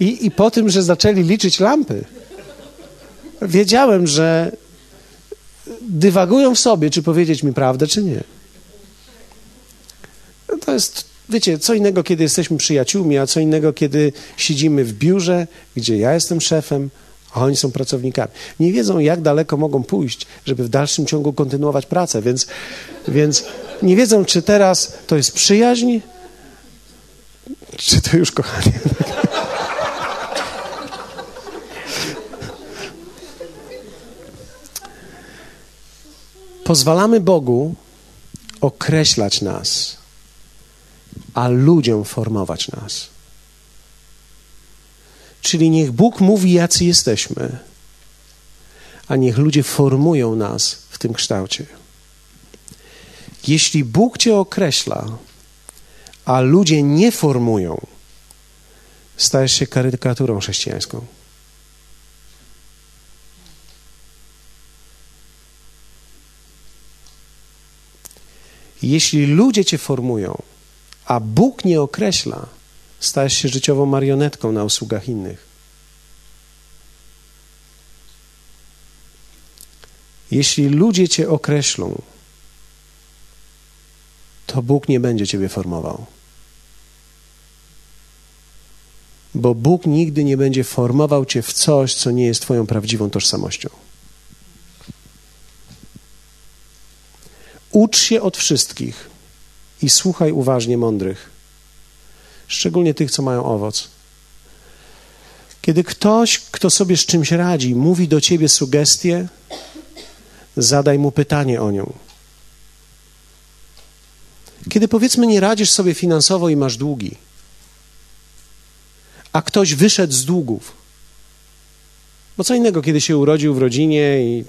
I, I po tym, że zaczęli liczyć lampy, wiedziałem, że dywagują w sobie, czy powiedzieć mi prawdę, czy nie. No to jest, wiecie, co innego, kiedy jesteśmy przyjaciółmi, a co innego, kiedy siedzimy w biurze, gdzie ja jestem szefem, a oni są pracownikami. Nie wiedzą, jak daleko mogą pójść, żeby w dalszym ciągu kontynuować pracę, więc, więc nie wiedzą, czy teraz to jest przyjaźń, czy to już kochanie. Pozwalamy Bogu określać nas, a ludziom formować nas. Czyli niech Bóg mówi, jacy jesteśmy, a niech ludzie formują nas w tym kształcie. Jeśli Bóg cię określa, a ludzie nie formują, stajesz się karykaturą chrześcijańską. Jeśli ludzie cię formują, a Bóg nie określa, stajesz się życiową marionetką na usługach innych. Jeśli ludzie cię określą, to Bóg nie będzie ciebie formował. Bo Bóg nigdy nie będzie formował cię w coś, co nie jest Twoją prawdziwą tożsamością. Ucz się od wszystkich i słuchaj uważnie mądrych, szczególnie tych, co mają owoc. Kiedy ktoś, kto sobie z czymś radzi, mówi do ciebie sugestię, zadaj mu pytanie o nią. Kiedy powiedzmy nie radzisz sobie finansowo i masz długi, a ktoś wyszedł z długów, bo co innego, kiedy się urodził w rodzinie i,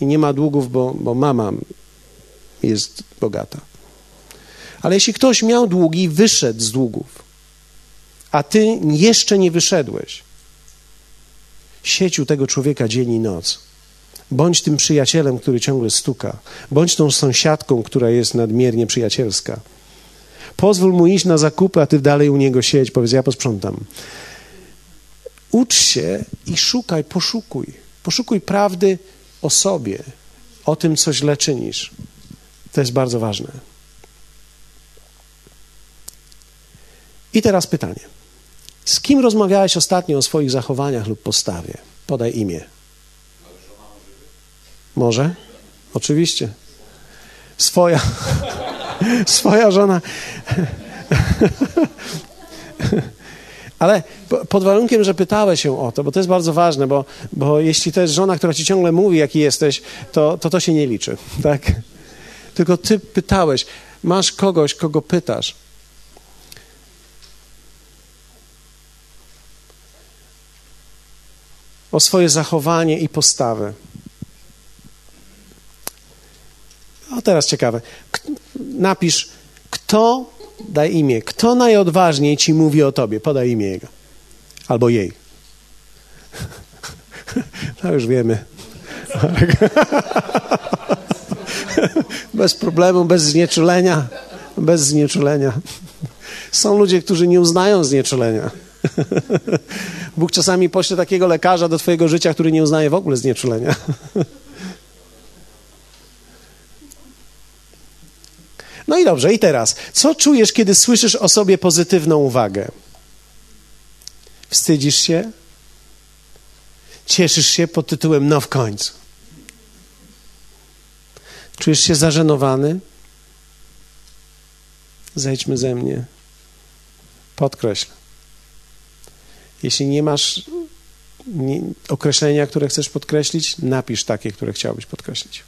i nie ma długów, bo, bo mama jest bogata. Ale jeśli ktoś miał długi wyszedł z długów, a ty jeszcze nie wyszedłeś, sieć u tego człowieka dzień i noc. Bądź tym przyjacielem, który ciągle stuka. Bądź tą sąsiadką, która jest nadmiernie przyjacielska. Pozwól mu iść na zakupy, a ty dalej u niego siedź. Powiedz, ja posprzątam. Ucz się i szukaj, poszukuj. Poszukuj prawdy o sobie, o tym, co źle czynisz. To jest bardzo ważne. I teraz pytanie. Z kim rozmawiałeś ostatnio o swoich zachowaniach lub postawie? Podaj imię. Może? Oczywiście. Swoja. Swoja żona. Ale pod warunkiem, że pytałeś się o to, bo to jest bardzo ważne, bo, bo jeśli to jest żona, która ci ciągle mówi, jaki jesteś, to to, to się nie liczy. Tak? Tylko ty pytałeś. Masz kogoś, kogo pytasz. O swoje zachowanie i postawę. O teraz ciekawe. Napisz, kto, daj imię, kto najodważniej ci mówi o tobie. Podaj imię jego. Albo jej. To już wiemy. bez problemu, bez znieczulenia. Bez znieczulenia. Są ludzie, którzy nie uznają znieczulenia. Bóg czasami pośle takiego lekarza do Twojego życia, który nie uznaje w ogóle znieczulenia. No i dobrze, i teraz, co czujesz, kiedy słyszysz o sobie pozytywną uwagę? Wstydzisz się? Cieszysz się pod tytułem No w końcu. Czujesz się zażenowany? Zejdźmy ze mnie. Podkreśl. Jeśli nie masz określenia, które chcesz podkreślić, napisz takie, które chciałbyś podkreślić.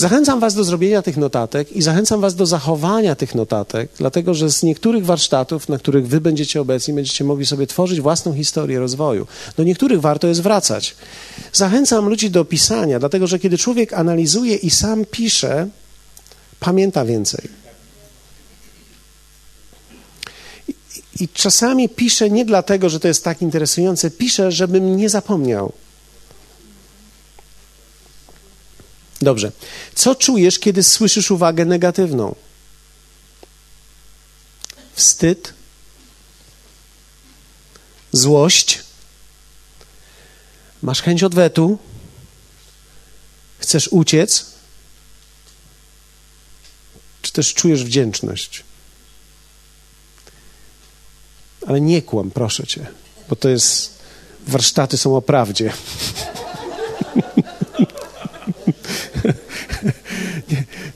Zachęcam Was do zrobienia tych notatek i zachęcam Was do zachowania tych notatek, dlatego że z niektórych warsztatów, na których Wy będziecie obecni, będziecie mogli sobie tworzyć własną historię rozwoju. Do niektórych warto jest wracać. Zachęcam ludzi do pisania, dlatego że kiedy człowiek analizuje i sam pisze, pamięta więcej. I, i czasami piszę nie dlatego, że to jest tak interesujące, piszę, żebym nie zapomniał. Dobrze. Co czujesz, kiedy słyszysz uwagę negatywną? Wstyd? Złość? Masz chęć odwetu? Chcesz uciec? Czy też czujesz wdzięczność? Ale nie kłam, proszę cię, bo to jest. Warsztaty są o prawdzie.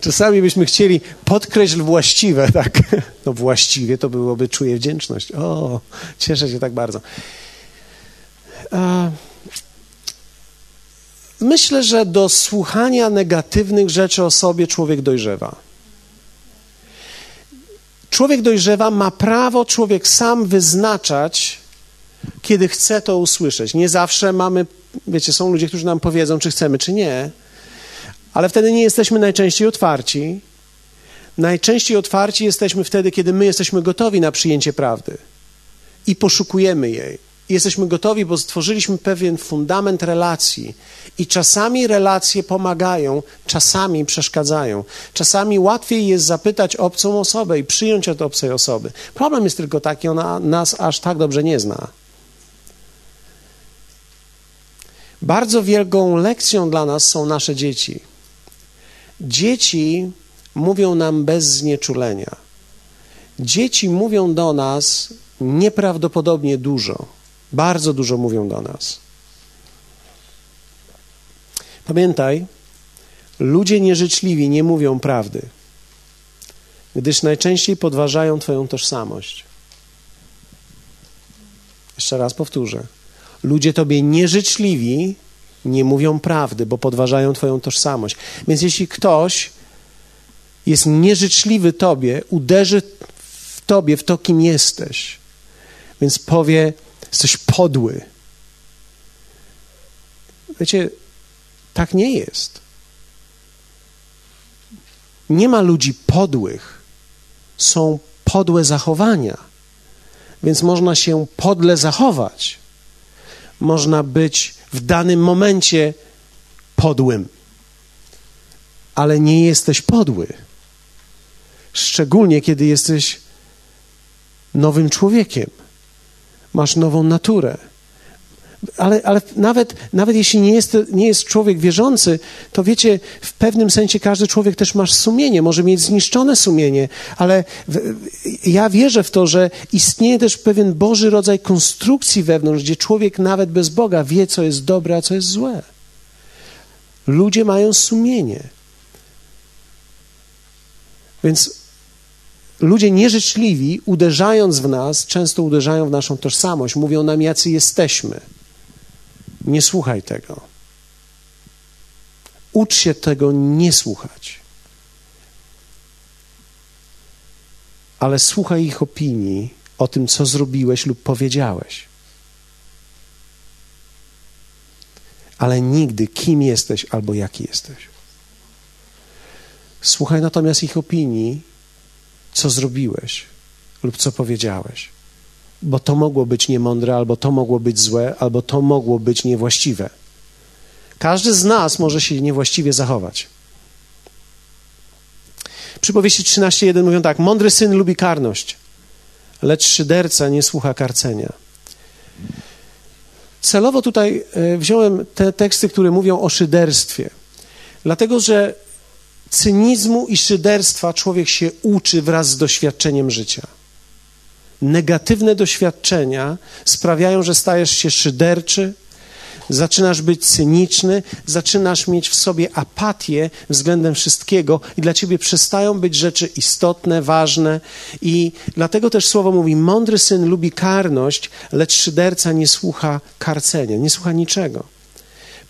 Czasami byśmy chcieli podkreśl właściwe, tak? No właściwie to byłoby czuję wdzięczność. O, cieszę się tak bardzo. Myślę, że do słuchania negatywnych rzeczy o sobie człowiek dojrzewa. Człowiek dojrzewa, ma prawo człowiek sam wyznaczać, kiedy chce to usłyszeć. Nie zawsze mamy, wiecie, są ludzie, którzy nam powiedzą, czy chcemy, czy nie ale wtedy nie jesteśmy najczęściej otwarci. Najczęściej otwarci jesteśmy wtedy, kiedy my jesteśmy gotowi na przyjęcie prawdy i poszukujemy jej. Jesteśmy gotowi, bo stworzyliśmy pewien fundament relacji. I czasami relacje pomagają, czasami przeszkadzają. Czasami łatwiej jest zapytać obcą osobę i przyjąć od obcej osoby. Problem jest tylko taki, ona nas aż tak dobrze nie zna. Bardzo wielką lekcją dla nas są nasze dzieci. Dzieci mówią nam bez znieczulenia. Dzieci mówią do nas nieprawdopodobnie dużo. Bardzo dużo mówią do nas. Pamiętaj, ludzie nieżyczliwi nie mówią prawdy, gdyż najczęściej podważają Twoją tożsamość. Jeszcze raz powtórzę. Ludzie Tobie nieżyczliwi nie mówią prawdy, bo podważają Twoją tożsamość. Więc jeśli ktoś jest nieżyczliwy Tobie, uderzy w Tobie, w to, kim jesteś, więc powie, jesteś podły. Wiecie, tak nie jest. Nie ma ludzi podłych. Są podłe zachowania. Więc można się podle zachować. Można być w danym momencie podłym, ale nie jesteś podły. Szczególnie kiedy jesteś nowym człowiekiem, masz nową naturę ale, ale nawet, nawet jeśli nie jest, nie jest człowiek wierzący, to wiecie, w pewnym sensie każdy człowiek też ma sumienie, może mieć zniszczone sumienie, ale w, ja wierzę w to, że istnieje też pewien Boży rodzaj konstrukcji wewnątrz, gdzie człowiek nawet bez Boga wie, co jest dobre, a co jest złe. Ludzie mają sumienie. Więc ludzie nieżyczliwi, uderzając w nas, często uderzają w naszą tożsamość, mówią nam, jacy jesteśmy. Nie słuchaj tego. Ucz się tego nie słuchać. Ale słuchaj ich opinii o tym, co zrobiłeś lub powiedziałeś. Ale nigdy kim jesteś albo jaki jesteś. Słuchaj natomiast ich opinii, co zrobiłeś lub co powiedziałeś bo to mogło być niemądre, albo to mogło być złe, albo to mogło być niewłaściwe. Każdy z nas może się niewłaściwie zachować. Przypowieści 13.1 mówią tak, mądry syn lubi karność, lecz szyderca nie słucha karcenia. Celowo tutaj e, wziąłem te teksty, które mówią o szyderstwie, dlatego że cynizmu i szyderstwa człowiek się uczy wraz z doświadczeniem życia. Negatywne doświadczenia sprawiają, że stajesz się szyderczy, zaczynasz być cyniczny, zaczynasz mieć w sobie apatię względem wszystkiego i dla ciebie przestają być rzeczy istotne, ważne i dlatego też słowo mówi, mądry syn lubi karność, lecz szyderca nie słucha karcenia, nie słucha niczego.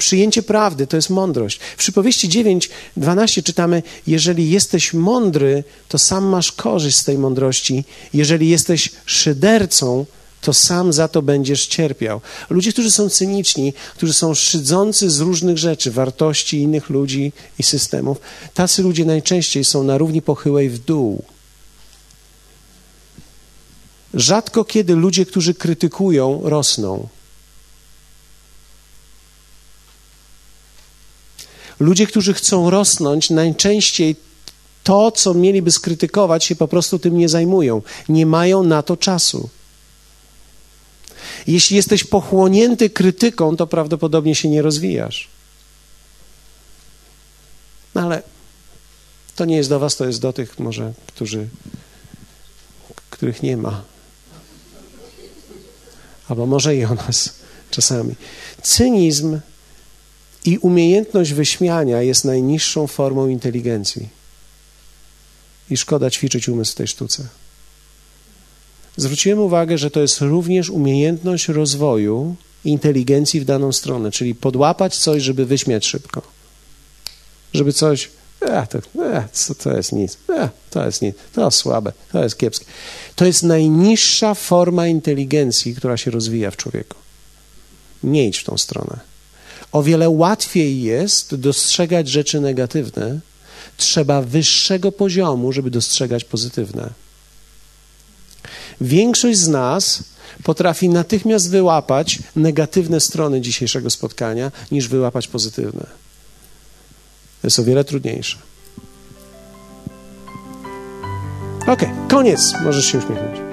Przyjęcie prawdy to jest mądrość. W przypowieści 9, 12 czytamy: Jeżeli jesteś mądry, to sam masz korzyść z tej mądrości. Jeżeli jesteś szydercą, to sam za to będziesz cierpiał. Ludzie, którzy są cyniczni, którzy są szydzący z różnych rzeczy, wartości innych ludzi i systemów, tacy ludzie najczęściej są na równi pochyłej w dół. Rzadko kiedy ludzie, którzy krytykują, rosną. Ludzie, którzy chcą rosnąć, najczęściej to, co mieliby skrytykować, się po prostu tym nie zajmują. Nie mają na to czasu. Jeśli jesteś pochłonięty krytyką, to prawdopodobnie się nie rozwijasz. No ale to nie jest do Was, to jest do tych może, którzy, których nie ma. Albo może i o nas czasami. Cynizm i umiejętność wyśmiania jest najniższą formą inteligencji. I szkoda ćwiczyć umysł w tej sztuce. Zwróciłem uwagę, że to jest również umiejętność rozwoju inteligencji w daną stronę, czyli podłapać coś, żeby wyśmiać szybko. Żeby coś, e, to, e, to jest nic, e, to jest nic, to słabe, to jest kiepskie. To jest najniższa forma inteligencji, która się rozwija w człowieku. Nie idź w tą stronę. O wiele łatwiej jest dostrzegać rzeczy negatywne. Trzeba wyższego poziomu, żeby dostrzegać pozytywne. Większość z nas potrafi natychmiast wyłapać negatywne strony dzisiejszego spotkania, niż wyłapać pozytywne. To jest o wiele trudniejsze. Ok, koniec. Możesz się uśmiechnąć.